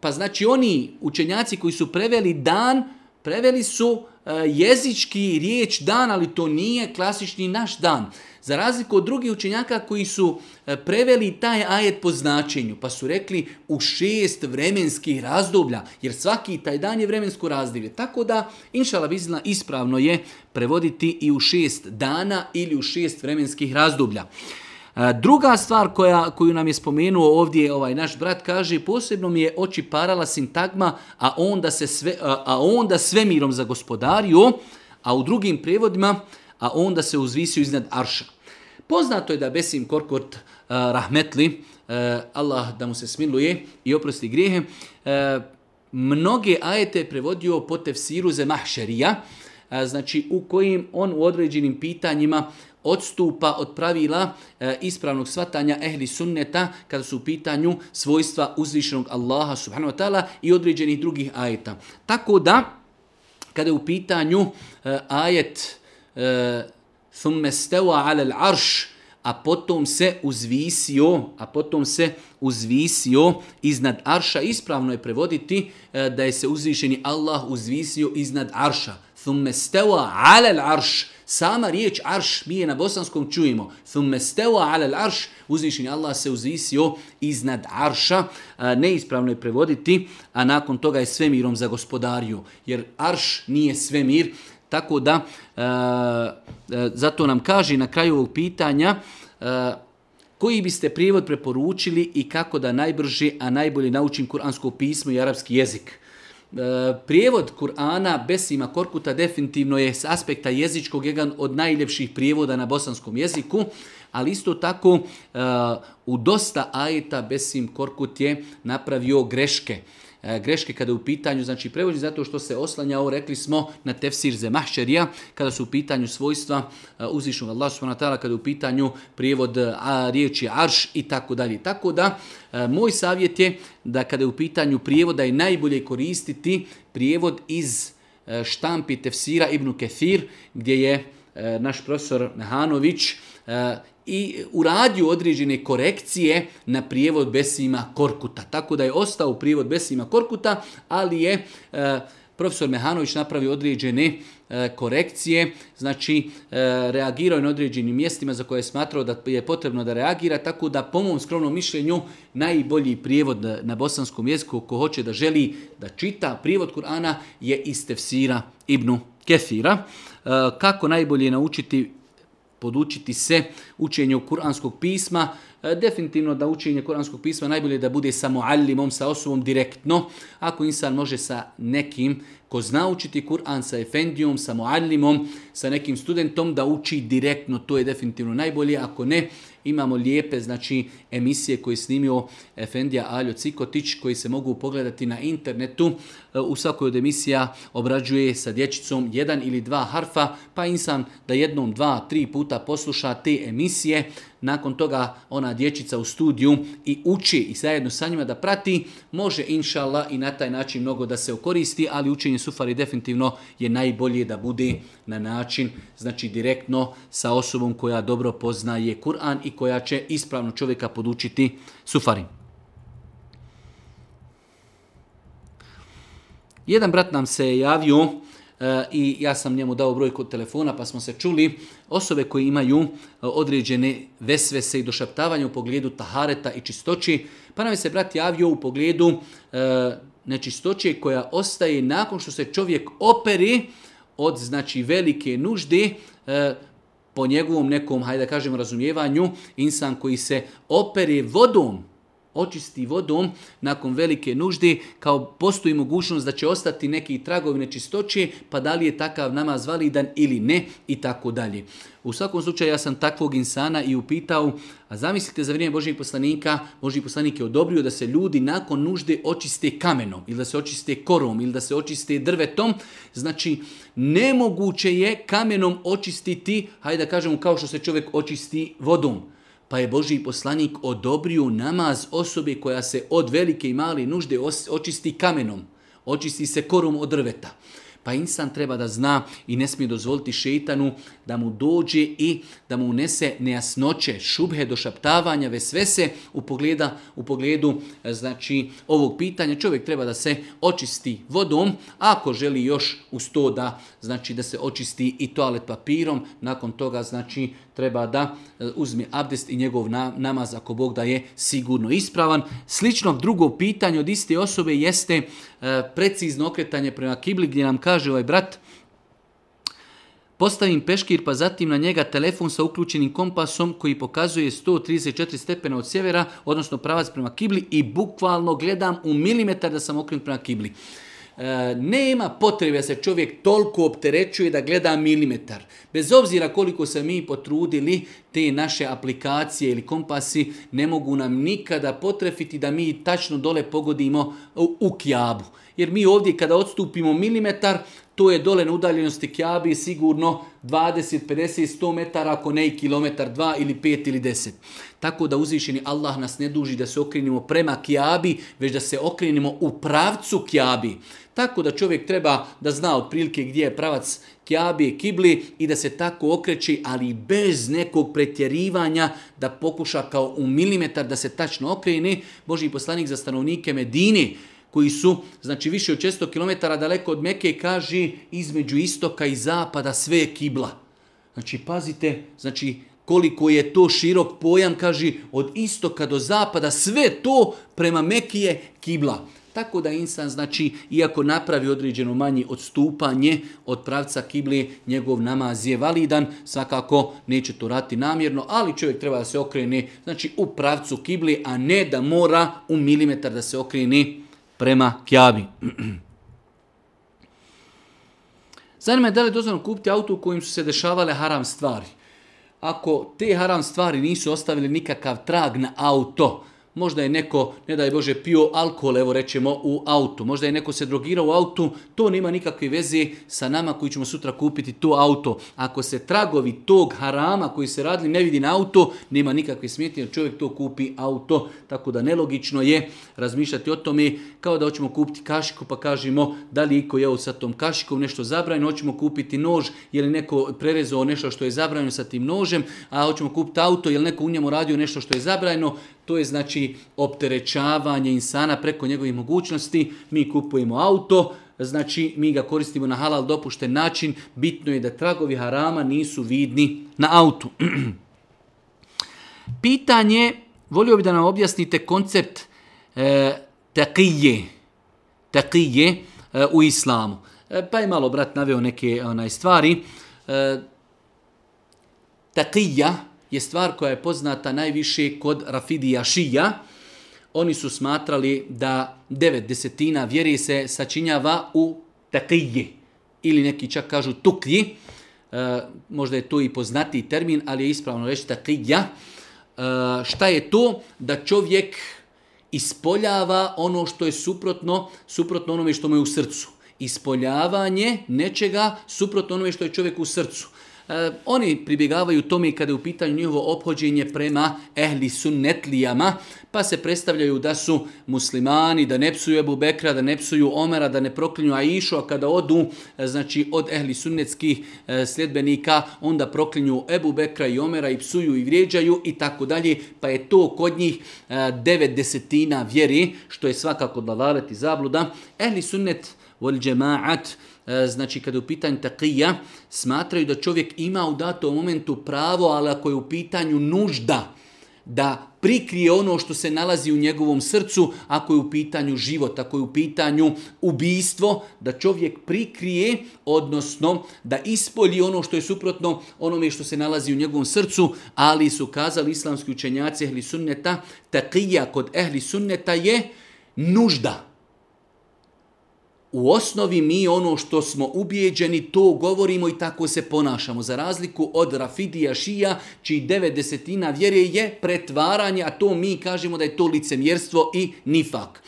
Pa znači oni učenjaci koji su preveli dan, preveli su uh, E, jezički riječ dan, ali to nije klasični naš dan. Za razliku od drugih učenjaka koji su e, preveli taj ajet po značenju, pa su rekli u šest vremenskih razdoblja, jer svaki taj dan je vremensko razdoblje. Tako da, inšala bizna, ispravno je prevoditi i u šest dana ili u šest vremenskih razdoblja. Uh, Druga stvar koja koju nam je spomenuo ovdje ovaj naš brat kaže posebno mi je oči parala sintagma a onda se sve a onda svemirom za gospodariju a u drugim prevodima a onda se uzvisio iznad arša. Poznato je da Besim Korkort rahmetli Allah da mu se smiluje i oprosti grijehe mnoge ajete prevodio po tefsiru za mahšerija znači u kojim on u određenim pitanjima odstupa od pravila e, ispravnog svatanja ehli sunneta kada su u pitanju svojstva uzvišenog Allaha subhanahu wa ta'ala i određenih drugih ajeta. Tako da, kada je u pitanju e, ajet e, thumme steva alel arš, a potom se uzvisio, a potom se uzvisio iznad arša. Ispravno je prevoditi e, da je se uzvišeni Allah uzvisio iznad arša thumme steva ala l'arš. Sama riječ arš mi je na bosanskom čujemo. Thumme steva ala l'arš. Uzvišenje Allah se uzvisio iznad arša. Neispravno je prevoditi, a nakon toga je svemirom za gospodariju. Jer arš nije svemir. Tako da, e, e, zato nam kaže na kraju ovog pitanja, e, koji biste prijevod preporučili i kako da najbrže, a najbolje naučim kuransko pismo i arapski jezik? E, E, prijevod Kur'ana Besima Korkuta definitivno je s aspekta jezičkog jedan od najljepših prijevoda na bosanskom jeziku, ali isto tako e, u dosta ajeta Besim Korkut je napravio greške. E, greške kada je u pitanju, znači prevođenje zato što se oslanja, ovo rekli smo na tefsir zemahšerija, kada su u pitanju svojstva e, uzvišnog Allah s.w.t. kada je u pitanju prijevod e, a, riječi arš i tako dalje. Tako da, a, moj savjet je da kada je u pitanju prijevoda je najbolje koristiti prijevod iz a, štampi tefsira Ibnu Kethir, gdje je a, naš profesor Mehanović, Eh, i uradio određene korekcije na prijevod Besima Korkuta. Tako da je ostao prijevod Besima Korkuta, ali je e, profesor Mehanović napravio određene e, korekcije, znači e, reagirao je na određenim mjestima za koje je smatrao da je potrebno da reagira, tako da po mom skromnom mišljenju najbolji prijevod na bosanskom jeziku ko hoće da želi da čita prijevod Kur'ana je iz Tefsira Ibnu Kefira. E, kako najbolje naučiti podučiti se učenju kuranskog pisma. E, definitivno da učenje kuranskog pisma najbolje da bude sa muallimom, sa osobom direktno. Ako insan može sa nekim ko zna učiti Kur'an sa efendijom, sa muallimom, sa nekim studentom da uči direktno, to je definitivno najbolje. Ako ne, imamo lijepe znači emisije koje je snimio efendija Aljo Cikotić koji se mogu pogledati na internetu. Uh, E, u svakoj od emisija obrađuje sa dječicom jedan ili dva harfa, pa insan da jednom, dva, tri puta posluša te emisije, nakon toga ona dječica u studiju i uči i zajedno sa njima da prati, može inšala i na taj način mnogo da se okoristi, ali učenje sufari definitivno je najbolje da bude na način, znači direktno sa osobom koja dobro poznaje Kur'an i koja će ispravno čovjeka podučiti sufarim. Jedan brat nam se javio e, i ja sam njemu dao broj kod telefona pa smo se čuli. Osobe koje imaju e, određene vesvese i došaptavanje u pogledu tahareta i čistoći, pa nam se brat javio u pogledu e, nečistoće koja ostaje nakon što se čovjek operi od znači velike nužde, po njegovom nekom, hajde da kažem, razumijevanju, insan koji se opere vodom, očisti vodom nakon velike nužde, kao postoji mogućnost da će ostati neki tragovi nečistoće, pa da li je takav namaz validan ili ne i tako dalje. U svakom slučaju ja sam takvog insana i upitao, a zamislite za vrijeme Božijeg poslanika, Božijeg poslanik je odobrio da se ljudi nakon nužde očiste kamenom, ili da se očiste korom, ili da se očiste drvetom, znači nemoguće je kamenom očistiti, hajde da kažemo, kao što se čovjek očisti vodom pa je Boži poslanik odobrio namaz osobe koja se od velike i male nužde očisti kamenom, očisti se korom od drveta. Pa insan treba da zna i ne smije dozvoliti šeitanu da mu dođe i da mu unese nejasnoće, šubhe, došaptavanja, vesvese u, pogleda, u pogledu e, znači ovog pitanja. Čovjek treba da se očisti vodom, ako želi još uz to da, znači, da se očisti i toalet papirom, nakon toga znači treba da e, uzme abdest i njegov namaz ako Bog da je sigurno ispravan. Slično drugo pitanje od iste osobe jeste e, precizno okretanje prema kibli gdje nam kaže ovaj brat Postavim peškir pa zatim na njega telefon sa uključenim kompasom koji pokazuje 134 stepena od sjevera, odnosno pravac prema kibli i bukvalno gledam u milimetar da sam okrenut prema kibli. Uh, E, nema potrebe se čovjek toliko opterećuje da gleda milimetar. Bez obzira koliko se mi potrudili, te naše aplikacije ili kompasi ne mogu nam nikada potrefiti da mi tačno dole pogodimo u, u kjabu. Jer mi ovdje kada odstupimo milimetar, to je dole na udaljenosti Kjabi sigurno 20, 50, 100 metara, ako ne i kilometar, 2 ili 5 ili 10. Tako da uzvišeni Allah nas ne duži da se okrenimo prema Kjabi, već da se okrenimo u pravcu Kjabi. Tako da čovjek treba da zna otprilike gdje je pravac Kjabi i Kibli i da se tako okreći, ali bez nekog pretjerivanja da pokuša kao u milimetar da se tačno okreni. Boži poslanik za stanovnike Medini, koji su znači više od 600 km daleko od Mekke kaže između istoka i zapada sve je kibla. Znači pazite, znači koliko je to širok pojam kaže od istoka do zapada sve to prema Mekki je kibla. Tako da insan znači iako napravi određeno manje odstupanje od pravca kibli, njegov namaz je validan, svakako neće to rati namjerno, ali čovjek treba da se okrene znači u pravcu kibli, a ne da mora u milimetar da se okrene kibli prema Kjabi. Zanima je da li je dozvano kupiti auto u kojim su se dešavale haram stvari. Ako te haram stvari nisu ostavili nikakav trag na auto, možda je neko, ne daj Bože, pio alkohol, evo rećemo, u autu. Možda je neko se drogirao u autu, to nema nikakve veze sa nama koji ćemo sutra kupiti to auto. Ako se tragovi tog harama koji se radili ne vidi na auto, nema nikakve smjetnje jer čovjek to kupi auto. Tako da nelogično je razmišljati o tome kao da hoćemo kupiti kašiku pa kažemo da li iko je sa tom kašikom nešto zabranjeno, hoćemo kupiti nož, je li neko prerezao nešto što je zabranjeno sa tim nožem, a hoćemo kupiti auto, je li neko u njemu radio nešto što je zabranjeno, To je znači opterećavanje insana preko njegovih mogućnosti. Mi kupujemo auto, znači mi ga koristimo na halal dopušten način. Bitno je da tragovi harama nisu vidni na autu. Pitanje, volio bi da nam objasnite koncept e, takije, takije e, u islamu. E, pa je malo brat naveo neke onaj, stvari. E, takija, takija, je stvar koja je poznata najviše kod Rafidija Šija. Oni su smatrali da devet desetina vjeri se sačinjava u takiji ili neki čak kažu tukji. E, možda je to i poznati termin, ali je ispravno reći takija. E, šta je to? Da čovjek ispoljava ono što je suprotno, suprotno onome što mu je u srcu. Ispoljavanje nečega suprotno onome što je čovjek u srcu. Eh, oni pribjegavaju tome kada je u pitanju njihovo obhođenje prema ehli sunnetlijama, pa se predstavljaju da su muslimani, da ne psuju Ebu Bekra, da ne psuju Omera, da ne proklinju Aishu, a kada odu eh, znači od ehli sunnetskih eh, sljedbenika, onda proklinju Ebu Bekra i Omera i psuju i vrijeđaju i tako dalje, pa je to kod njih devet desetina vjeri, što je svakako dalaret i zabluda. Ehli sunnet vol džemaat, E, znači kada je u pitanju taqija, smatraju da čovjek ima u datom momentu pravo, ali ako je u pitanju nužda, da prikrije ono što se nalazi u njegovom srcu, ako je u pitanju život, ako je u pitanju ubijstvo, da čovjek prikrije, odnosno da ispolji ono što je suprotno onome što se nalazi u njegovom srcu, ali su kazali islamski učenjaci ehli sunneta, taqija kod ehli sunneta je nužda u osnovi mi ono što smo ubijeđeni, to govorimo i tako se ponašamo. Za razliku od Rafidija Šija, čiji devet desetina vjere je pretvaranje, a to mi kažemo da je to licemjerstvo i nifak.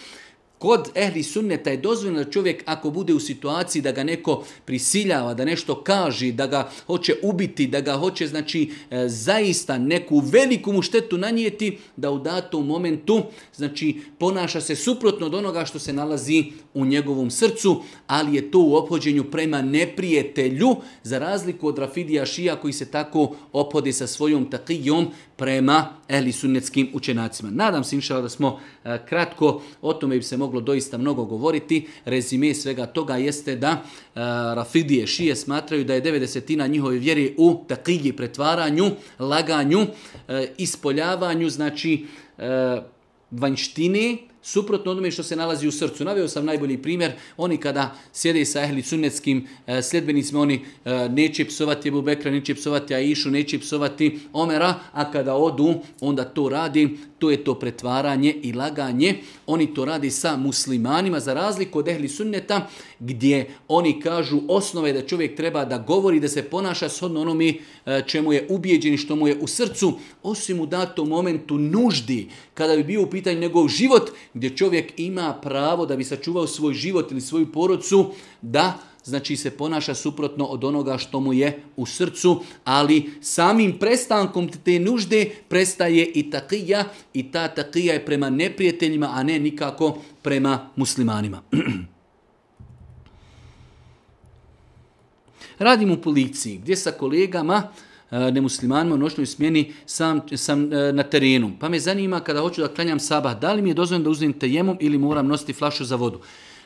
Kod ehli sunneta je dozvoljeno da čovjek ako bude u situaciji da ga neko prisiljava, da nešto kaže, da ga hoće ubiti, da ga hoće znači e, zaista neku veliku mu štetu nanijeti, da u datom momentu znači ponaša se suprotno od onoga što se nalazi u njegovom srcu, ali je to u ophođenju prema neprijatelju, za razliku od Rafidija Šija koji se tako opode sa svojom takijom, prema ehli sunnetskim učenacima. Nadam se, inšala, da smo e, kratko, o tome bi se moglo doista mnogo govoriti. Rezime svega toga jeste da e, Rafidije šije smatraju da je 90-ina njihove vjere u takigi pretvaranju, laganju, e, ispoljavanju, znači e, vanjštine, suprotno onome što se nalazi u srcu. Naveo sam najbolji primjer, oni kada sjede sa ehli sunnetskim e, eh, sljedbenicima, oni e, neće psovati Ebu Bekra, neće psovati Aishu, neće psovati Omera, a kada odu, onda to radi, to je to pretvaranje i laganje. Oni to radi sa muslimanima, za razliku od ehli sunneta, gdje oni kažu osnove da čovjek treba da govori, da se ponaša shodno onome e, čemu je ubijeđen i što mu je u srcu, osim u datom momentu nuždi, kada bi bio u pitanju njegov život, gdje čovjek ima pravo da bi sačuvao svoj život ili svoju porodcu, da znači se ponaša suprotno od onoga što mu je u srcu, ali samim prestankom te nužde prestaje i takija i ta takija je prema neprijateljima, a ne nikako prema muslimanima. Radim u policiji gdje sa kolegama e, nemuslimanima u noćnoj smjeni sam, sam e, na terenu. Pa me zanima kada hoću da klanjam sabah, da li mi je dozvoljeno da uzmem tejemom ili moram nositi flašu za vodu.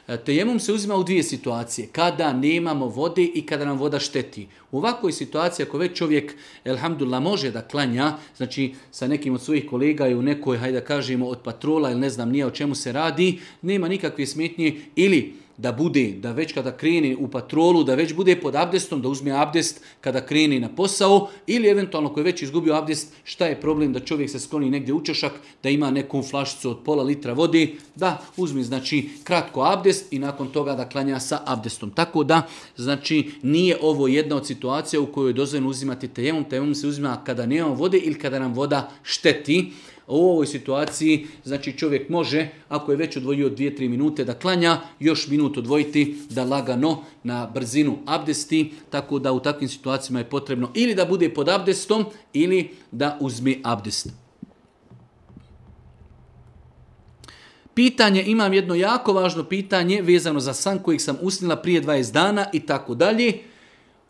E, tejemum se uzima u dvije situacije, kada nemamo vode i kada nam voda šteti. U ovakvoj situaciji, ako već čovjek, elhamdulillah, može da klanja, znači sa nekim od svojih kolega i u nekoj, hajde da kažemo, od patrola ili ne znam nije o čemu se radi, nema nikakve smetnje ili da bude, da već kada kreni u patrolu, da već bude pod abdestom, da uzme abdest kada kreni na posao ili eventualno koji je već izgubio abdest, šta je problem da čovjek se skloni negdje u čašak, da ima neku flašicu od pola litra vode, da uzme znači kratko abdest i nakon toga da klanja sa abdestom. Tako da, znači, nije ovo jedna od situacija u kojoj je dozvan uzimati tejemom, tejemom se uzima kada nemamo vode ili kada nam voda šteti. A u ovoj situaciji, znači čovjek može, ako je već odvojio 2-3 minute da klanja, još minut odvojiti da lagano na brzinu abdesti, tako da u takvim situacijama je potrebno ili da bude pod abdestom ili da uzme abdest. Pitanje, imam jedno jako važno pitanje vezano za san kojeg sam usnila prije 20 dana i tako dalje.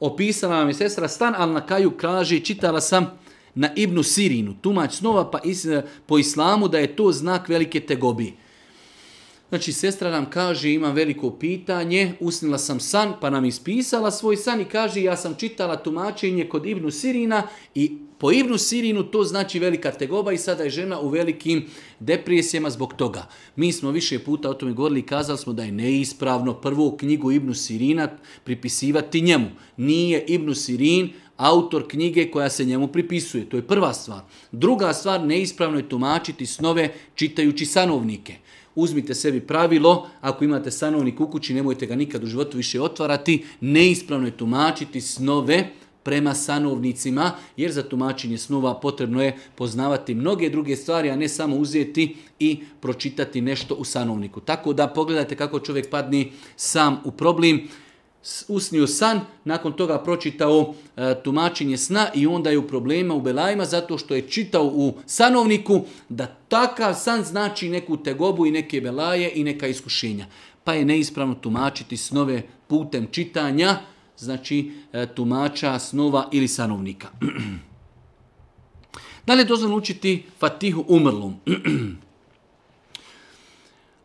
Opisala vam je sestra stan, ali na kaju kaže, čitala sam na Ibnu Sirinu, tumač snova pa is, po islamu da je to znak velike tegobi. Znači, sestra nam kaže, ima veliko pitanje, usnila sam san, pa nam ispisala svoj san i kaže, ja sam čitala tumačenje kod Ibnu Sirina i po Ibnu Sirinu to znači velika tegoba i sada je žena u velikim depresijama zbog toga. Mi smo više puta o tome govorili i kazali smo da je neispravno prvu knjigu Ibnu Sirina pripisivati njemu. Nije Ibnu Sirin, autor knjige koja se njemu pripisuje. To je prva stvar. Druga stvar, neispravno je tumačiti snove čitajući sanovnike. Uzmite sebi pravilo, ako imate sanovnik u kući, nemojte ga nikad u životu više otvarati, neispravno je tumačiti snove prema sanovnicima, jer za tumačenje snova potrebno je poznavati mnoge druge stvari, a ne samo uzeti i pročitati nešto u sanovniku. Tako da pogledajte kako čovjek padni sam u problem usnio san, nakon toga pročitao e, tumačenje sna i onda je u problema u Belajima zato što je čitao u sanovniku da takav san znači neku tegobu i neke Belaje i neka iskušenja. Pa je neispravno tumačiti snove putem čitanja, znači e, tumača snova ili sanovnika. Dalje je dozvan učiti Fatihu umrlom.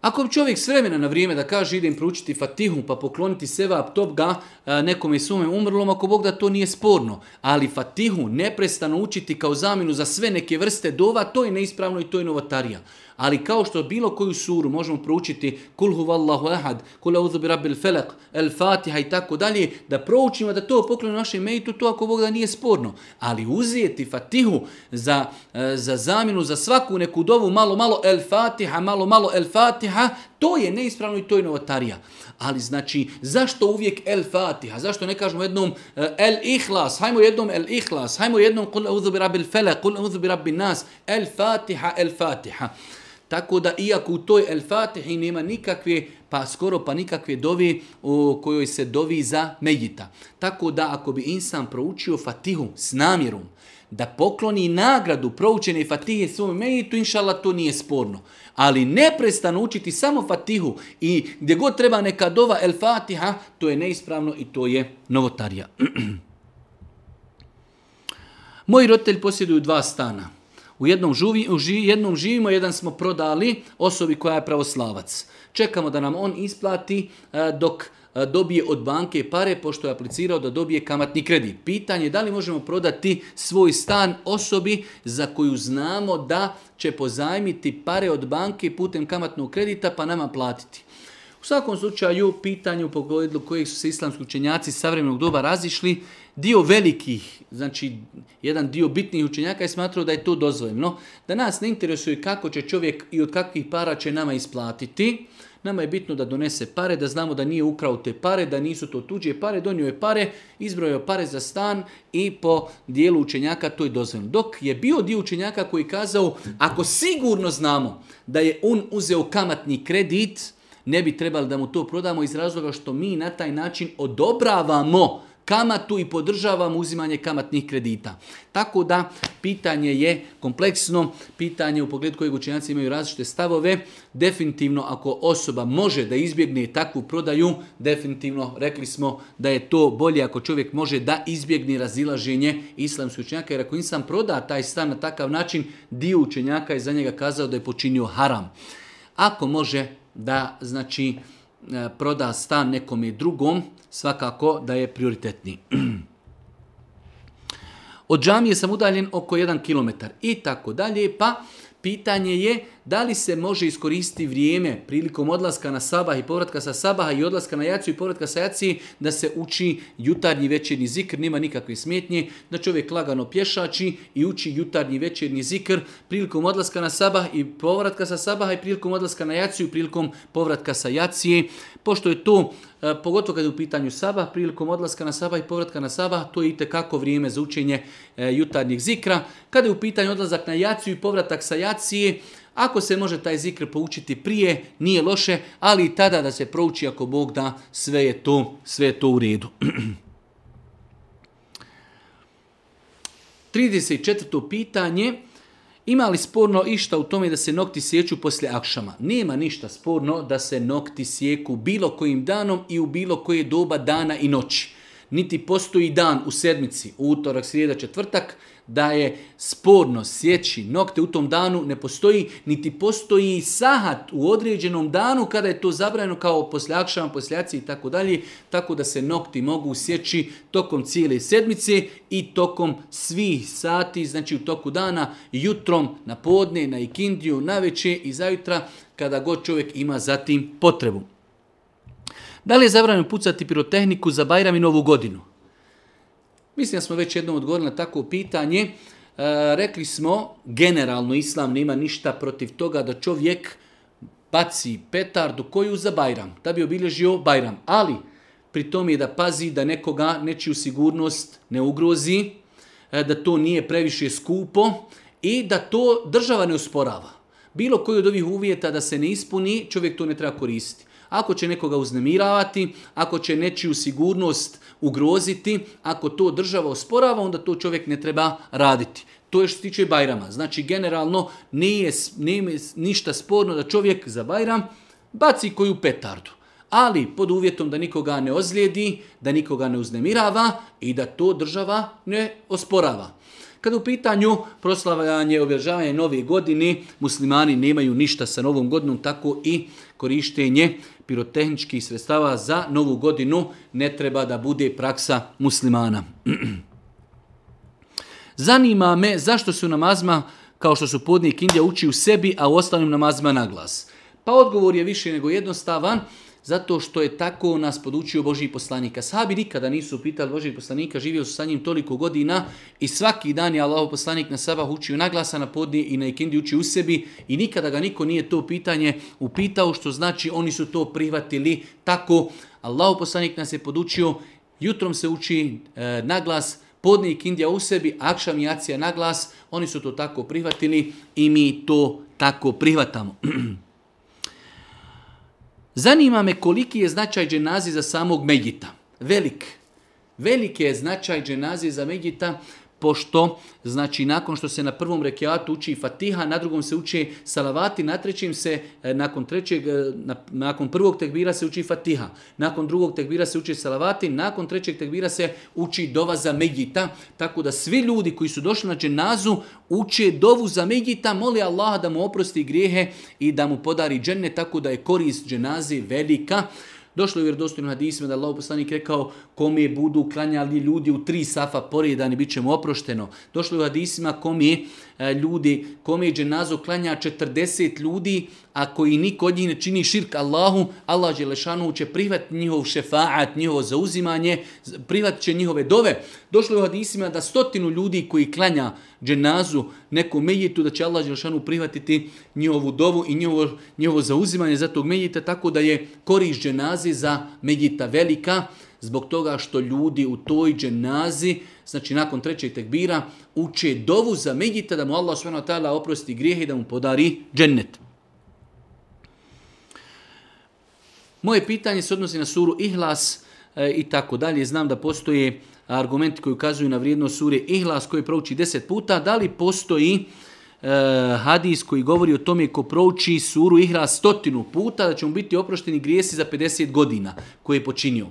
Ako bi čovjek s vremena na vrijeme da kaže idem pručiti fatihu pa pokloniti seva top ga e, nekom je sume umrlom, ako Bog da to nije sporno. Ali fatihu neprestano učiti kao zamjenu za sve neke vrste dova, to je neispravno i to je novatarija. Ali kao što bilo koju suru možemo proučiti kul huvallahu ahad, kul auzu bi rabbil felak, el fatiha i tako dalje, da proučimo da to poklonu našem mejtu, to ako Bog da nije sporno. Ali uzijeti fatihu za, eh, za zamjenu, za svaku neku dovu, malo, malo el fatiha, malo, malo el fatiha, to je neispravno i to je novatarija. Ali znači, zašto uvijek el fatiha? Zašto ne kažemo jednom eh, el ihlas? Hajmo jednom el ihlas, hajmo jednom kul auzu bi rabbil felak, kul auzu bi rabbil nas, el fatiha, el fatiha. Yeah. Tako da iako u toj El Fatihi nema nikakve, pa skoro pa nikakve dovi o kojoj se dovi za Medjita. Tako da ako bi insan proučio Fatihu s namjerom da pokloni nagradu proučene Fatihe svom Medjitu, inšala to nije sporno. Ali neprestano učiti samo Fatihu i gdje god treba neka dova El Fatiha, to je neispravno i to je novotarija. Moji roditelji posjeduju dva stana – U jednom, živi, u ži, jednom živimo, jedan smo prodali osobi koja je pravoslavac. Čekamo da nam on isplati e, dok e, dobije od banke pare, pošto je aplicirao da dobije kamatni kredit. Pitanje je da li možemo prodati svoj stan osobi za koju znamo da će pozajmiti pare od banke putem kamatnog kredita pa nama platiti svakom slučaju, pitanju u pogledu kojih su se islamski učenjaci savremenog doba razišli, dio velikih, znači jedan dio bitnih učenjaka je smatrao da je to dozvoljeno. Da nas ne interesuje kako će čovjek i od kakvih para će nama isplatiti, Nama je bitno da donese pare, da znamo da nije ukrao te pare, da nisu to tuđe pare, donio je pare, izbrojio pare za stan i po dijelu učenjaka to je dozvoljeno. Dok je bio dio učenjaka koji kazao, ako sigurno znamo da je on uzeo kamatni kredit, ne bi trebali da mu to prodamo iz razloga što mi na taj način odobravamo kamatu i podržavamo uzimanje kamatnih kredita. Tako da, pitanje je kompleksno, pitanje u pogledu kojeg učenjaci imaju različite stavove, definitivno ako osoba može da izbjegne takvu prodaju, definitivno rekli smo da je to bolje ako čovjek može da izbjegne razilaženje islamske učenjaka, jer ako insan proda taj stan na takav način, dio učenjaka je za njega kazao da je počinio haram. Ako može, da znači e, proda stan nekome drugom, svakako da je prioritetni. Od džamije sam udaljen oko 1 km i tako dalje, pa uh, Pitanje je da li se može iskoristiti vrijeme prilikom odlaska na sabah i povratka sa sabaha i odlaska na jaciju i povratka sa jaciji da se uči jutarnji večernji zikr, nima nikakve smjetnje, da čovjek lagano pješači i uči jutarnji večernji zikr prilikom odlaska na sabah i povratka sa sabaha i prilikom odlaska na jaciju i prilikom povratka sa jacije. Pošto je to E, pogotovo kad je u pitanju sabah, prilikom odlaska na sabah i povratka na sabah, to je i tekako vrijeme za učenje e, jutarnjih zikra. Kada je u pitanju odlazak na jaciju i povratak sa jacije, ako se može taj zikr poučiti prije, nije loše, ali i tada da se prouči ako Bog da sve je to, sve je to u redu. 34. pitanje, Ima li sporno išta u tome da se nokti sjeću poslije akšama? Nema ništa sporno da se nokti sjeku bilo kojim danom i u bilo koje doba dana i noći. Niti postoji dan u sedmici, utorak, srijeda, četvrtak, da je sporno sjeći nokte u tom danu ne postoji, niti postoji sahat u određenom danu kada je to zabrajeno kao posljakšavan, posljaci i tako dalje, tako da se nokti mogu sjeći tokom cijele sedmice i tokom svih sati, znači u toku dana, jutrom, na podne, na ikindiju, na veće i zajutra, kada god čovjek ima zatim potrebu. Da li je zabrajeno pucati pirotehniku za Bajram i Novu godinu? Mislim da smo već jednom odgovorili na takvo pitanje. E, rekli smo, generalno islam nema ništa protiv toga da čovjek baci petardu koju za Bajram, da bi obilježio Bajram. Ali, pri tom je da pazi da nekoga nečiju sigurnost ne ugrozi, e, da to nije previše skupo i da to država ne usporava. Bilo koji od ovih uvjeta da se ne ispuni, čovjek to ne treba koristiti. Ako će nekoga uznemiravati, ako će nečiju sigurnost ugroziti, ako to država osporava, onda to čovjek ne treba raditi. To je što se tiče Bajrama. Znači, generalno, nije, nije ništa sporno da čovjek za Bajram baci koju petardu. Ali pod uvjetom da nikoga ne ozlijedi, da nikoga ne uznemirava i da to država ne osporava. Kad u pitanju proslavljanje i obježavanje nove godine, muslimani nemaju ništa sa novom godinom, tako i korištenje pirotehničkih sredstava za novu godinu ne treba da bude praksa muslimana. Zanima me zašto su namazma kao što su podnik Indija uči u sebi, a u ostalim namazma na glas. Pa odgovor je više nego jednostavan. Zato što je tako nas podučio Boži poslanika. Sahabi nikada nisu pitali Boži poslanika, živio su sa njim toliko godina i svaki dan je Allaho poslanik na sabah učio naglasa na podnije i na ikindi uči u sebi i nikada ga niko nije to pitanje upitao, što znači oni su to prihvatili tako. Allaho poslanik nas je podučio, jutrom se uči e, naglas, podnije ikindija u sebi, akšam i akcija naglas, oni su to tako prihvatili i mi to tako prihvatamo. Zanima me koliki je značaj dženazi za samog Megita. Velik. Velik je značaj dženazi za Megita pošto znači nakon što se na prvom rekiatu uči Fatiha, na drugom se uči salavati, na trećem se e, nakon trećeg e, na, nakon prvog tekbira se uči Fatiha, nakon drugog tekbira se uči salavati, nakon trećeg tekbira se uči dova za Megita, tako da svi ljudi koji su došli na dženazu uče dovu za Megita, moli Allaha da mu oprosti grijehe i da mu podari džennet, tako da je korist dženaze velika. Došlo je vjerodostojno hadisima da Allah poslanik rekao kome budu klanjali ljudi u tri safa poredani, bit će mu oprošteno. Došlo je u hadisima kome uh, E, ljudi, kome je dženazu klanja 40 ljudi, a koji niko od njih ne čini širk Allahu, Allah Đelešanu će privat njihov šefaat, njihovo zauzimanje, privat će njihove dove. Došlo je u hadisima da stotinu ljudi koji klanja dženazu nekom mejitu, da će Allah Đelešanu privatiti njihovu dovu i njihovo, njihovo zauzimanje za tog mejita, tako da je korist dženazi za mejita velika, zbog toga što ljudi u toj dženazi, znači nakon trećeg tekbira, uče dovu za Medjita da mu Allah s.w.t. oprosti grijehe i da mu podari džennet. Moje pitanje se odnosi na suru Ihlas e, i tako dalje. Znam da postoje argumenti koji ukazuju na vrijednost sure Ihlas koji prouči deset puta. Da li postoji e, hadis koji govori o tome ko prouči suru Ihlas stotinu puta da će mu biti oprošteni grijesi za 50 godina koje je počinio? E,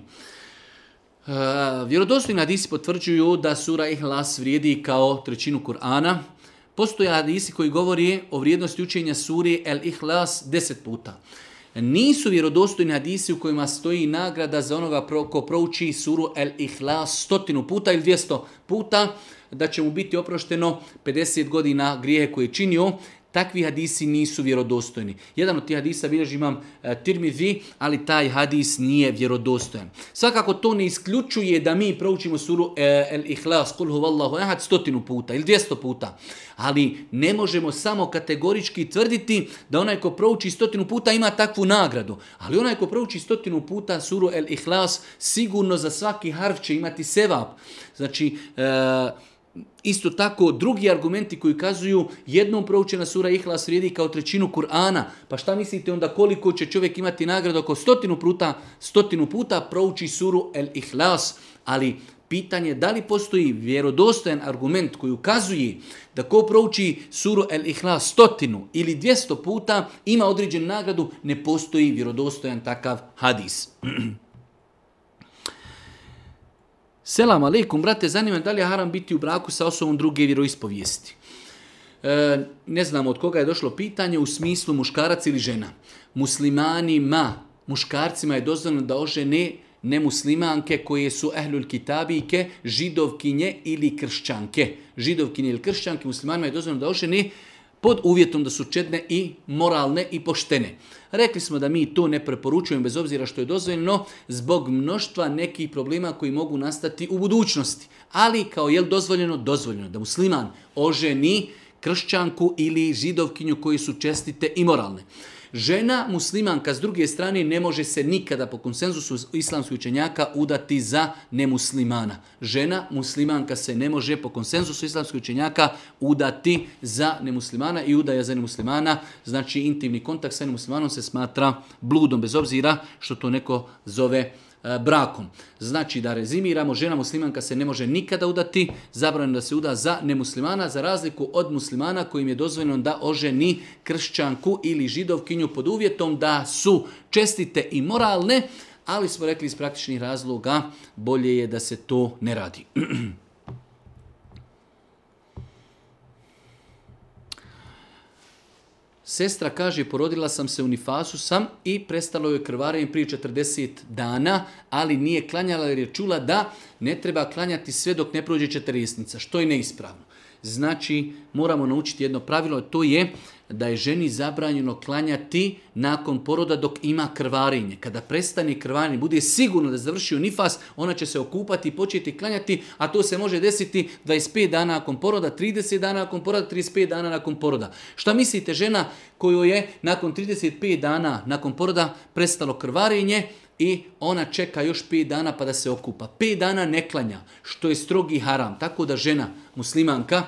Eh, vjerodostojni hadisi potvrđuju da sura Ihlas vrijedi kao trećinu Kur'ana. Postoje hadisi koji govori o vrijednosti učenja suri El Ihlas deset puta. Nisu vjerodostojni hadisi u kojima stoji nagrada za onoga pro, ko prouči suru El Ihlas stotinu puta ili dvijesto puta, da će mu biti oprošteno 50 godina grijehe koje je činio takvi hadisi nisu vjerodostojni. Jedan od tih hadisa bilježi imam e, Tirmizi, ali taj hadis nije vjerodostojan. Svakako to ne isključuje da mi proučimo suru e, El Ihlas, kul huvallahu ehad, stotinu puta ili dvijesto puta. Ali ne možemo samo kategorički tvrditi da onaj ko prouči stotinu puta ima takvu nagradu. Ali onaj ko prouči stotinu puta suru El Ihlas sigurno za svaki harf će imati sevap. Znači, e, isto tako drugi argumenti koji kazuju jednom proučena sura Ihlas vrijedi kao trećinu Kur'ana, pa šta mislite onda koliko će čovjek imati nagradu ako stotinu puta, stotinu puta prouči suru El Ihlas, ali pitanje da li postoji vjerodostojan argument koji ukazuje da ko prouči suru El Ihlas stotinu ili dvjesto puta ima određenu nagradu, ne postoji vjerodostojan takav hadis. Selam aleikum, brate, zanima da li je haram biti u braku sa osobom druge vjeroispovijesti. E, ne znamo od koga je došlo pitanje, u smislu muškarac ili žena. Muslimanima, muškarcima je dozvoljeno da ožene nemuslimanke koje su ehlul kitabike, židovkinje ili kršćanke. Židovkinje ili kršćanke, muslimanima je dozvoljeno da ožene pod uvjetom da su četne i moralne i poštene. Rekli smo da mi to ne preporučujemo bez obzira što je dozvoljeno zbog mnoštva nekih problema koji mogu nastati u budućnosti. Ali kao je dozvoljeno? Dozvoljeno da musliman oženi kršćanku ili židovkinju koji su čestite i moralne. Žena muslimanka s druge strane ne može se nikada po konsenzusu islamskih učenjaka udati za nemuslimana. Žena muslimanka se ne može po konsenzusu islamskih učenjaka udati za nemuslimana i udaja za nemuslimana, znači intimni kontakt sa nemuslimanom se smatra bludom bez obzira što to neko zove muslimana E, brakom. Znači da rezimiramo, žena muslimanka se ne može nikada udati, zabranjeno da se uda za nemuslimana, za razliku od muslimana kojim je dozvoljeno da oženi kršćanku ili židovkinju pod uvjetom da su čestite i moralne, ali smo rekli iz praktičnih razloga bolje je da se to ne radi. sestra kaže, porodila sam se u nifasu sam i prestalo je krvarenje prije 40 dana, ali nije klanjala jer je čula da ne treba klanjati sve dok ne prođe četiristnica, što je neispravno. Znači, moramo naučiti jedno pravilo, to je uh, da je ženi zabranjeno klanjati nakon poroda dok ima krvarinje. Kada prestane krvarinje, bude sigurno da završio nifas, ona će se okupati i početi klanjati, a to se može desiti 25 dana nakon poroda, 30 dana nakon poroda, 35 dana nakon poroda. Šta mislite žena koju je nakon 35 dana nakon poroda prestalo krvarinje i ona čeka još 5 dana pa da se okupa. 5 dana ne klanja, što je strogi haram. Tako da žena muslimanka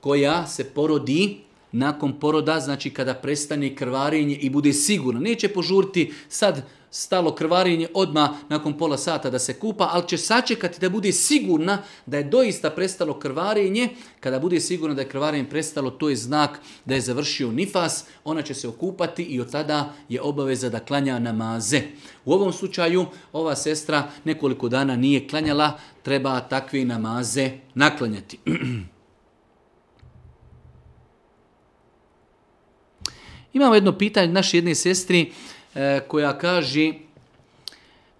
koja se porodi nakon poroda, znači kada prestane krvarenje i bude sigurno. Neće požurti sad stalo krvarenje odma nakon pola sata da se kupa, ali će sačekati da bude sigurna da je doista prestalo krvarenje. Kada bude sigurna da je krvarenje prestalo, to je znak da je završio nifas. Ona će se okupati i od tada je obaveza da klanja namaze. U ovom slučaju ova sestra nekoliko dana nije klanjala, treba takve namaze naklanjati. Imamo jedno pitanje naše jedne sestri e, koja kaže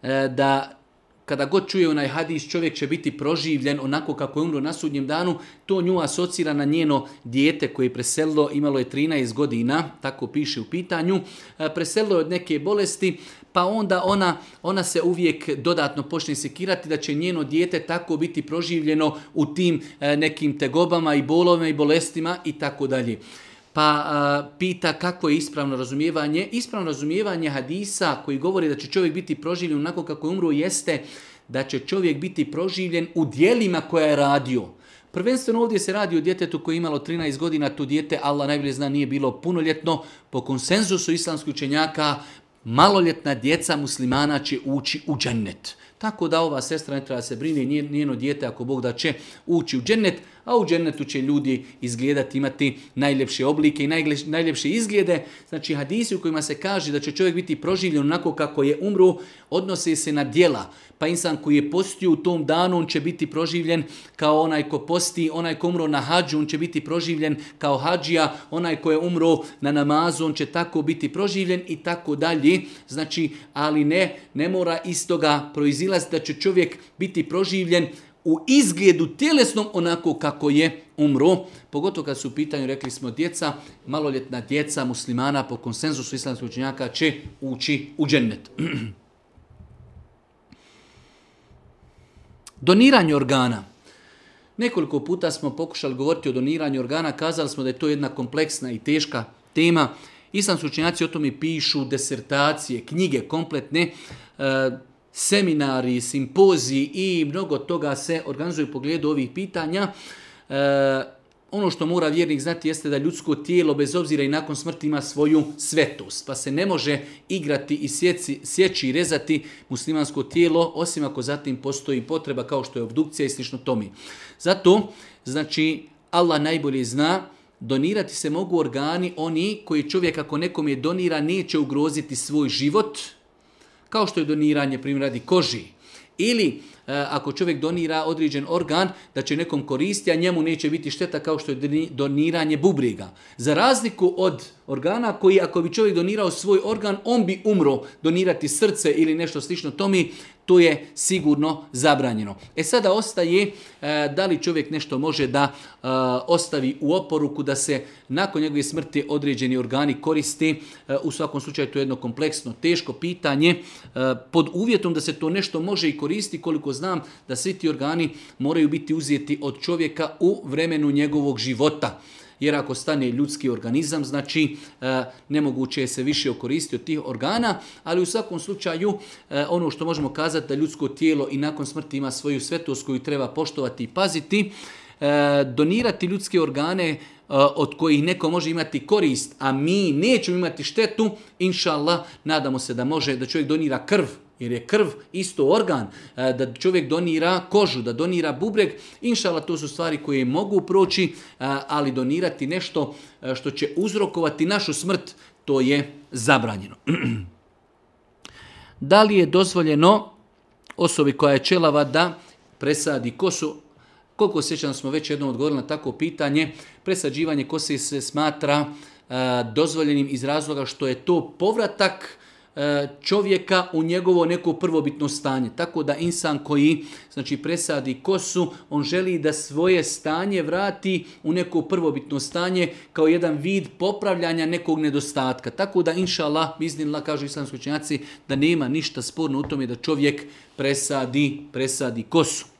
e, da kada god čuje onaj hadis čovjek će biti proživljen onako kako je umro na sudnjem danu, to nju asocira na njeno dijete koje je preselilo, imalo je 13 godina, tako piše u pitanju, e, preselilo je od neke bolesti, pa onda ona, ona se uvijek dodatno počne sekirati da će njeno dijete tako biti proživljeno u tim e, nekim tegobama i bolovima i bolestima i tako dalje pa a, pita kako je ispravno razumijevanje. Ispravno razumijevanje hadisa koji govori da će čovjek biti proživljen onako kako je umruo jeste da će čovjek biti proživljen u dijelima koje je radio. Prvenstveno ovdje se radi o djetetu koje je imalo 13 godina, to djete, Allah najbolje zna, nije bilo punoljetno. Po konsenzusu islamskih učenjaka, maloljetna djeca muslimana će ući u džennet. Tako da ova sestra ne treba se brine, njeno djete ako Bog da će ući u džennet, a u džennetu će ljudi izgledati, imati najljepše oblike i najljepše izglede. Znači, hadisi u kojima se kaže da će čovjek biti proživljen onako kako je umru, odnose se na dijela. Pa insan koji je postio u tom danu, on će biti proživljen kao onaj ko posti, onaj ko umro na hađu, on će biti proživljen kao hađija, onaj ko je umro na namazu, on će tako biti proživljen i tako dalje. Znači, ali ne, ne mora iz toga proizilaziti da će čovjek biti proživljen u izgledu telesnom onako kako je umro. Pogotovo kad su u pitanju, rekli smo, djeca, maloljetna djeca muslimana po konsenzusu islamskog učenjaka će ući u džennet. Doniranje organa. Nekoliko puta smo pokušali govoriti o doniranju organa, kazali smo da je to jedna kompleksna i teška tema. Islamski učenjaci o tome pišu, desertacije, knjige kompletne, e, seminari, simpozi i mnogo toga se organizuju u pogledu ovih pitanja. E, ono što mora vjernik znati jeste da ljudsko tijelo bez obzira i nakon smrti ima svoju svetost, pa se ne može igrati i sjeci, sjeći i rezati muslimansko tijelo, osim ako zatim postoji potreba kao što je obdukcija i slično tomi. Zato, znači, Allah najbolje zna Donirati se mogu organi oni koji čovjek ako nekom je donira neće ugroziti svoj život, kao što je doniranje primradi koži ili e, ako čovjek donira određen organ da će nekom koristiti a njemu neće biti šteta kao što je doniranje bubrega za razliku od organa koji ako bi čovjek donirao svoj organ on bi umro donirati srce ili nešto slično tomi to je sigurno zabranjeno. E sada ostaje e, da li čovjek nešto može da e, ostavi u oporuku da se nakon njegove smrti određeni organi koriste. E, u svakom slučaju to je jedno kompleksno, teško pitanje. Pod uvjetom da se to nešto može i koristi, koliko znam da svi ti organi moraju biti uzeti od čovjeka u vremenu njegovog života. Uh, jer ako stane ljudski organizam, znači e, nemoguće je se više okoristiti od tih organa, ali u svakom slučaju e, ono što možemo kazati da ljudsko tijelo i nakon smrti ima svoju svetost koju treba poštovati i paziti, e, donirati ljudske organe od kojih neko može imati korist, a mi nećemo imati štetu, inša Allah, nadamo se da može, da čovjek donira krv jer je krv isto organ, e, da čovjek donira kožu, da donira bubreg, inšala to su stvari koje mogu proći, e, ali donirati nešto e, što će uzrokovati našu smrt, to je zabranjeno. da li je dozvoljeno osobi koja je čelava da presadi kosu? Koliko sjećam smo već jednom odgovorili na tako pitanje, presađivanje kose se smatra dozvoljenim iz razloga što je to povratak uh, E, čovjeka u njegovo neko prvobitno stanje. Tako da insan koji znači presadi kosu, on želi da svoje stanje vrati u neko prvobitno stanje kao jedan vid popravljanja nekog nedostatka. Tako da inša Allah, biznila, kažu islamski učenjaci, da nema ništa sporno u tome da čovjek presadi, presadi kosu.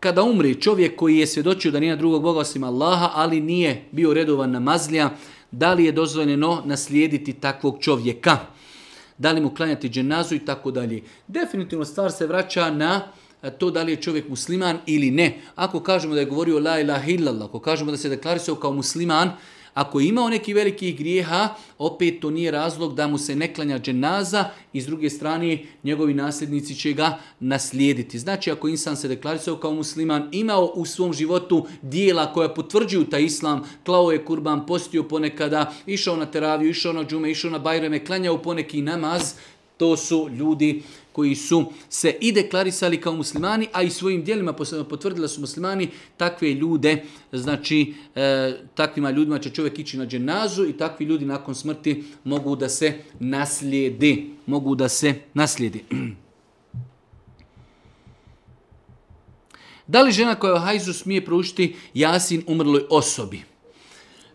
kada umri čovjek koji je svjedočio da nije drugog Boga osim Allaha, ali nije bio redovan namazlija, da li je dozvoljeno naslijediti takvog čovjeka? Da li mu klanjati dženazu i tako dalje? Definitivno stvar se vraća na to da li je čovjek musliman ili ne. Ako kažemo da je govorio la ilaha illallah, ako kažemo da se deklarisao kao musliman, Ako je imao neki veliki grijeha, opet to nije razlog da mu se ne klanja dženaza i s druge strane njegovi nasljednici će ga naslijediti. Znači ako insan se deklarisao kao musliman, imao u svom životu dijela koja potvrđuju taj islam, klao je kurban, postio ponekada, išao na teraviju, išao na džume, išao na bajreme, klanjao poneki namaz, to su ljudi uh, koji su se i deklarisali kao muslimani, a i svojim dijelima potvrdila su muslimani, takve ljude, znači e, takvima ljudima će čovjek ići na dženazu i takvi ljudi nakon smrti mogu da se naslijede. Mogu da se naslijede. Da li žena koja je u hajzu smije proučiti jasin umrloj osobi?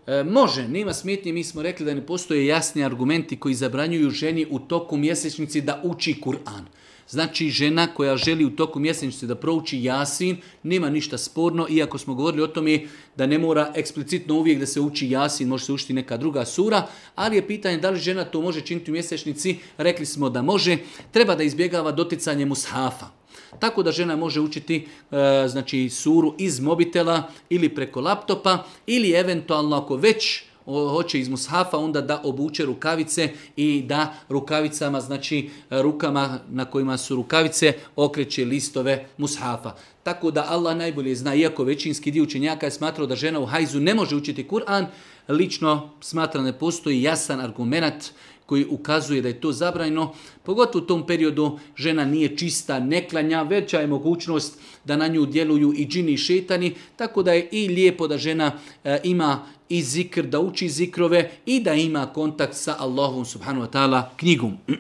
E, može, nema smetnje, mi smo rekli da ne postoje jasni argumenti koji zabranjuju ženi u toku mjesečnici da uči Kur'an. Znači, žena koja želi u toku mjesečnice da prouči jasin, nema ništa sporno, iako smo govorili o tome da ne mora eksplicitno uvijek da se uči jasin, može se učiti neka druga sura, ali je pitanje da li žena to može činiti u mjesečnici, rekli smo da može, treba da izbjegava doticanje mushafa. Tako da žena može učiti e, znači suru iz mobitela ili preko laptopa ili eventualno ako već hoće iz mushafa onda da obuče rukavice i da rukavicama znači rukama na kojima su rukavice okreće listove mushafa. Tako da Allah najbolje zna, iako većinski dio učenjaka je smatrao da žena u hajzu ne može učiti Kur'an, lično smatra ne postoji jasan argumentat koji ukazuje da je to zabrajno, pogotovo u tom periodu žena nije čista, neklanja, veća je mogućnost da na nju djeluju i džini i šetani, tako da je i lijepo da žena e, ima i zikr, da uči zikrove i da ima kontakt sa Allahom subhanu wa ta'ala knjigom.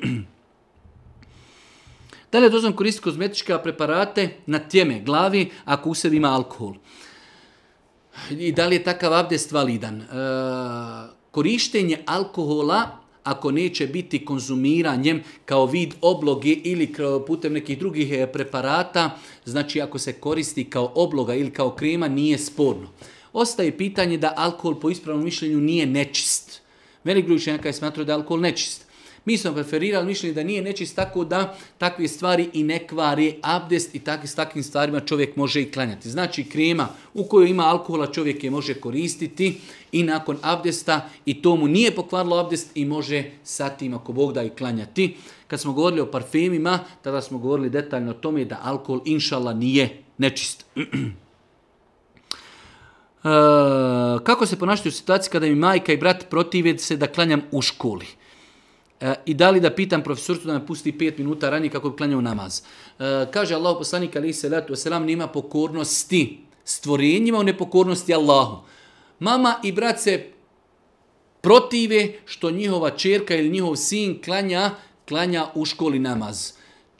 Dalje dozvam koristiti kozmetičke preparate na tjeme, glavi, ako u sebi ima alkohol. I da li je takav abdest validan? E, korištenje alkohola ako neće biti konzumiranjem kao vid obloge ili putem nekih drugih e, preparata, znači ako se koristi kao obloga ili kao krema, nije sporno. Ostaje pitanje da alkohol po ispravnom mišljenju nije nečist. Velik gručenjaka je smatrao da je alkohol nečist. Mi smo preferirali mišljenje da nije nečist tako da takve stvari i nekvari abdest i takvi, s takvim stvarima čovjek može i klanjati. Znači krema u kojoj ima alkohola čovjek je može koristiti i nakon abdesta i to mu nije pokvarilo abdest i može sa tim ako Bog da i klanjati. Kad smo govorili o parfemima, tada smo govorili detaljno o tome da alkohol inšala nije nečist. E, kako se ponašati u situaciji kada mi majka i brat protive se da klanjam u školi? E, i da li da pitam profesorcu da me pusti pet minuta ranije kako bi klanjao namaz. E, kaže Allah poslanik ali se letu selam nema pokornosti stvorenjima u nepokornosti Allahu. Mama i brat se protive što njihova čerka ili njihov sin klanja, klanja u školi namaz. E,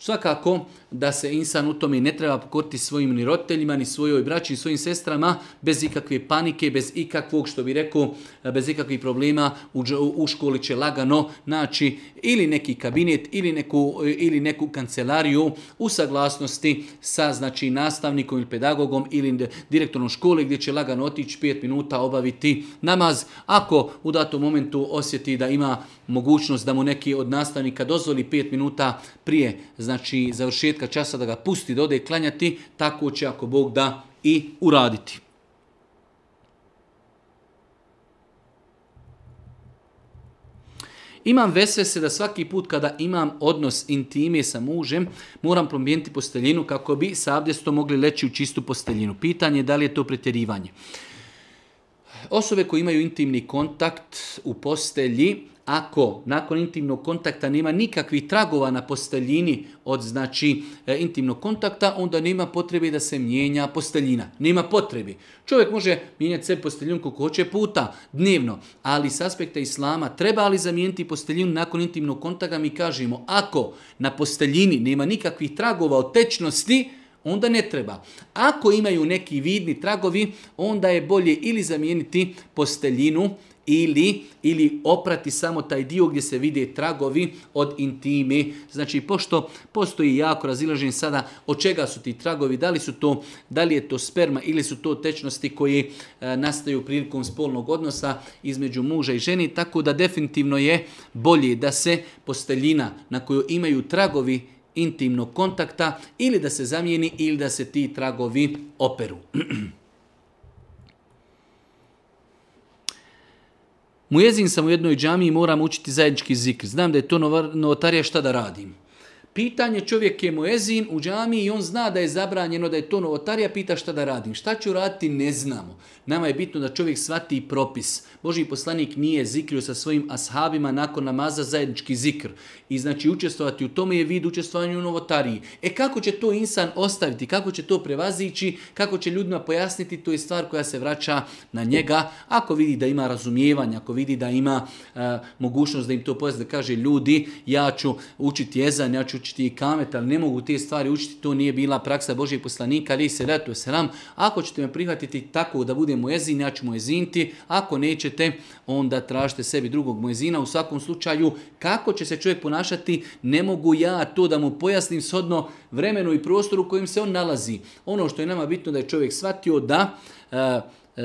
Svakako da se insan u tome ne treba pokoriti svojim ni roditeljima, ni svojoj braći, ni svojim sestrama, bez ikakve panike, bez ikakvog, što bi rekao, bez ikakvih problema, u, u školi će lagano naći ili neki kabinet, ili neku, ili neku kancelariju u saglasnosti sa znači, nastavnikom ili pedagogom ili direktorom škole gdje će lagano otići 5 minuta obaviti namaz. Ako u datom momentu osjeti da ima mogućnost da mu neki od nastavnika dozvoli 5 minuta prije znači, znači završetka časa da ga pusti da ode klanjati, tako će ako Bog da i uraditi. Imam vesvese da svaki put kada imam odnos intime sa mužem, moram promijeniti posteljinu kako bi sa abdestom mogli leći u čistu posteljinu. Pitanje je da li je to pretjerivanje. Osobe koje imaju intimni kontakt u postelji ako nakon intimnog kontakta nema nikakvih tragova na posteljini od znači e, intimnog kontakta, onda nema potrebe da se mijenja posteljina. Nema potrebe. Čovjek može mijenjati sebi posteljinu koliko hoće puta, dnevno, ali s aspekta islama treba li zamijeniti posteljinu nakon intimnog kontakta? Mi kažemo, ako na posteljini nema nikakvih tragova od tečnosti, onda ne treba. Ako imaju neki vidni tragovi, onda je bolje ili zamijeniti posteljinu ili ili oprati samo taj dio gdje se vide tragovi od intime. Znači, pošto postoji jako razilažen sada od čega su ti tragovi, da li, su to, da li je to sperma ili su to tečnosti koje e, nastaju prilikom spolnog odnosa između muža i ženi, tako da definitivno je bolje da se posteljina na koju imaju tragovi intimnog kontakta ili da se zamijeni ili da se ti tragovi operu. Mujezin sam u jednoj džamiji i moram učiti zajednički zikr. Znam da je to novotarija šta da radim pitanje čovjek je muezin u džamiji i on zna da je zabranjeno, da je to novotarija, pita šta da radim. Šta ću raditi, ne znamo. Nama je bitno da čovjek svati propis. Boži poslanik nije zikrio sa svojim ashabima nakon namaza zajednički zikr. I znači učestvovati u tome je vid učestvovanja u novotariji. E kako će to insan ostaviti, kako će to prevazići, kako će ljudima pojasniti, to je stvar koja se vraća na njega. Ako vidi da ima razumijevanje, ako vidi da ima uh, mogućnost da im to pojasni, da kaže ljudi, ja ću učiti jezan, ja ću učiti i kamet, ali ne mogu te stvari učiti, to nije bila praksa Božih poslanika, ali se ratu se nam. Ako ćete me prihvatiti tako da budem muezin, ja ću muezinti, ako nećete, onda tražite sebi drugog muezina. U svakom slučaju, kako će se čovjek ponašati, ne mogu ja to da mu pojasnim shodno vremenu i prostoru u kojem se on nalazi. Ono što je nama bitno da je čovjek shvatio da... Uh, E,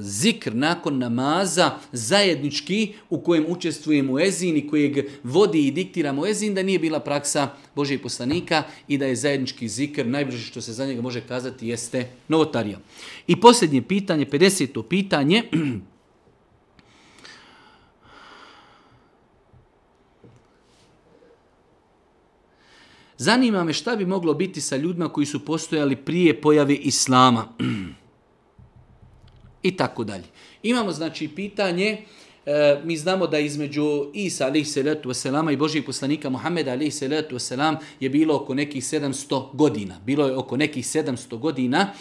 zikr nakon namaza zajednički u kojem učestvuje muezin i kojeg vodi i diktira muezin, da nije bila praksa Božijeg poslanika i da je zajednički zikr, najbliže što se za njega može kazati, jeste novotarija. I posljednje pitanje, 50. pitanje, Zanima me šta bi moglo biti sa ljudima koji su postojali prije pojave Islama. i tako dalje. Imamo znači pitanje, e, mi znamo da između Isa alaih salatu wasalama i Božih poslanika Muhammeda alaih salatu wasalam je bilo oko nekih 700 godina. Bilo je oko nekih 700 godina.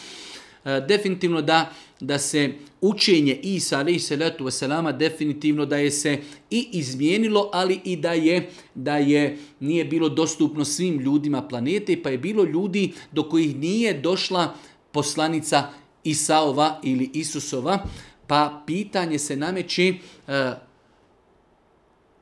E, definitivno da da se učenje Isa alaih salatu wasalama definitivno da je se i izmijenilo, ali i da je da je nije bilo dostupno svim ljudima planete, pa je bilo ljudi do kojih nije došla poslanica Isaova ili Isusova, pa pitanje se nameći uh, e,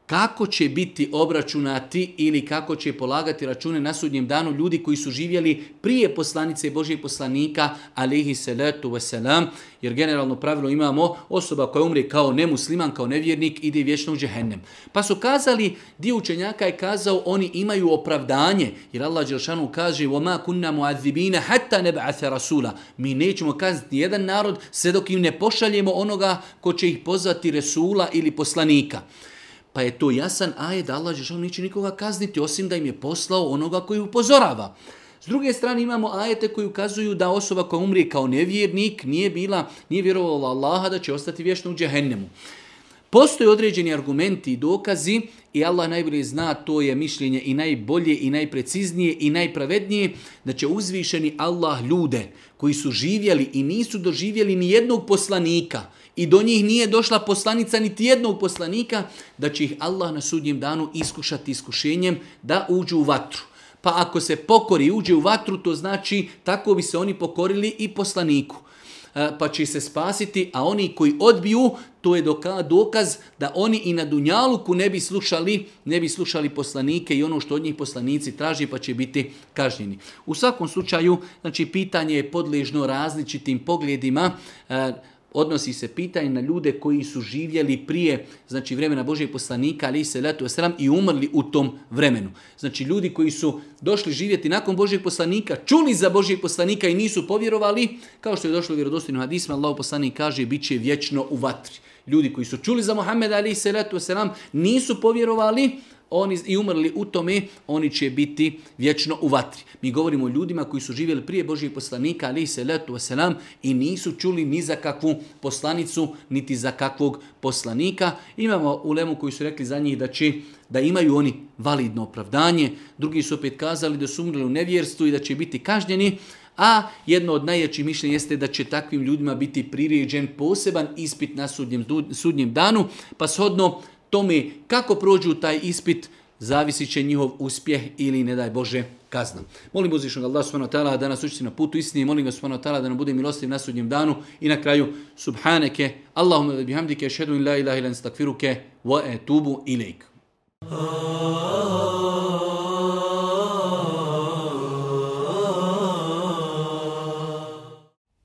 kako će biti obračunati ili kako će polagati račune na sudnjem danu ljudi koji su živjeli prije poslanice Božijeg poslanika, alihi salatu wasalam, jer generalno pravilo imamo osoba koja umri kao nemusliman, kao nevjernik, ide vječno u džehennem. Pa su kazali, dio učenjaka je kazao, oni imaju opravdanje, jer Allah Đelšanu kaže, وَمَا كُنَّ مُعَذِّبِينَ حَتَّ نَبْعَثَ رَسُولَ Mi nećemo kazati jedan narod, sve dok im ne pošaljemo onoga ko će ih pozvati Resula ili poslanika. Pa je to jasan ajed, Allah Žešanu neće nikoga kazniti, osim da im je poslao onoga koji upozorava. S druge strane imamo ajete koji ukazuju da osoba koja umrije kao nevjernik nije bila, nije vjerovala Allaha da će ostati vječno u džehennemu. Postoje određeni argumenti i dokazi i Allah najbolje zna to je mišljenje i najbolje i najpreciznije i najpravednije da će uzvišeni Allah ljude koji su živjeli i nisu doživjeli ni jednog poslanika – i do njih nije došla poslanica niti jednog poslanika, da će ih Allah na sudnjem danu iskušati iskušenjem da uđu u vatru. Pa ako se pokori i uđe u vatru, to znači tako bi se oni pokorili i poslaniku. E, pa će se spasiti, a oni koji odbiju, to je dokaz da oni i na Dunjaluku ne bi slušali ne bi slušali poslanike i ono što od njih poslanici traži pa će biti kažnjeni. U svakom slučaju, znači, pitanje je podležno različitim pogledima, e, odnosi se pitanje na ljude koji su živjeli prije znači vremena Božijeg poslanika ali se letu sram i umrli u tom vremenu. Znači ljudi koji su došli živjeti nakon Božijeg poslanika, čuli za Božijeg poslanika i nisu povjerovali, kao što je došlo u vjerodostojnom hadisu, Allahu poslanik kaže biće vječno u vatri. Ljudi koji su čuli za Muhameda ali se letu sram nisu povjerovali, oni i umrli u tome, oni će biti vječno u vatri. Mi govorimo o ljudima koji su živjeli prije Božijeg poslanika, ali se letu se nam i nisu čuli ni za kakvu poslanicu, niti za kakvog poslanika. Imamo u Lemu koji su rekli za njih da će da imaju oni validno opravdanje. Drugi su opet kazali da su umrli u nevjerstvu i da će biti kažnjeni. A jedno od najjačih mišljenja jeste da će takvim ljudima biti priređen poseban ispit na sudnjem, sudnjem danu, pa shodno tome kako prođu taj ispit, zavisit će njihov uspjeh ili, ne daj Bože, kazna. Molim uzvišnog Allah subhanahu wa ta'ala da nas učite na putu istinije, molim ga subhanahu wa ta'ala da nam bude milostiv na sudnjem danu i na kraju subhaneke, Allahumma da bihamdike, šedu in la ilaha ilan stakfiruke, wa etubu ilaik. Oh, oh, oh.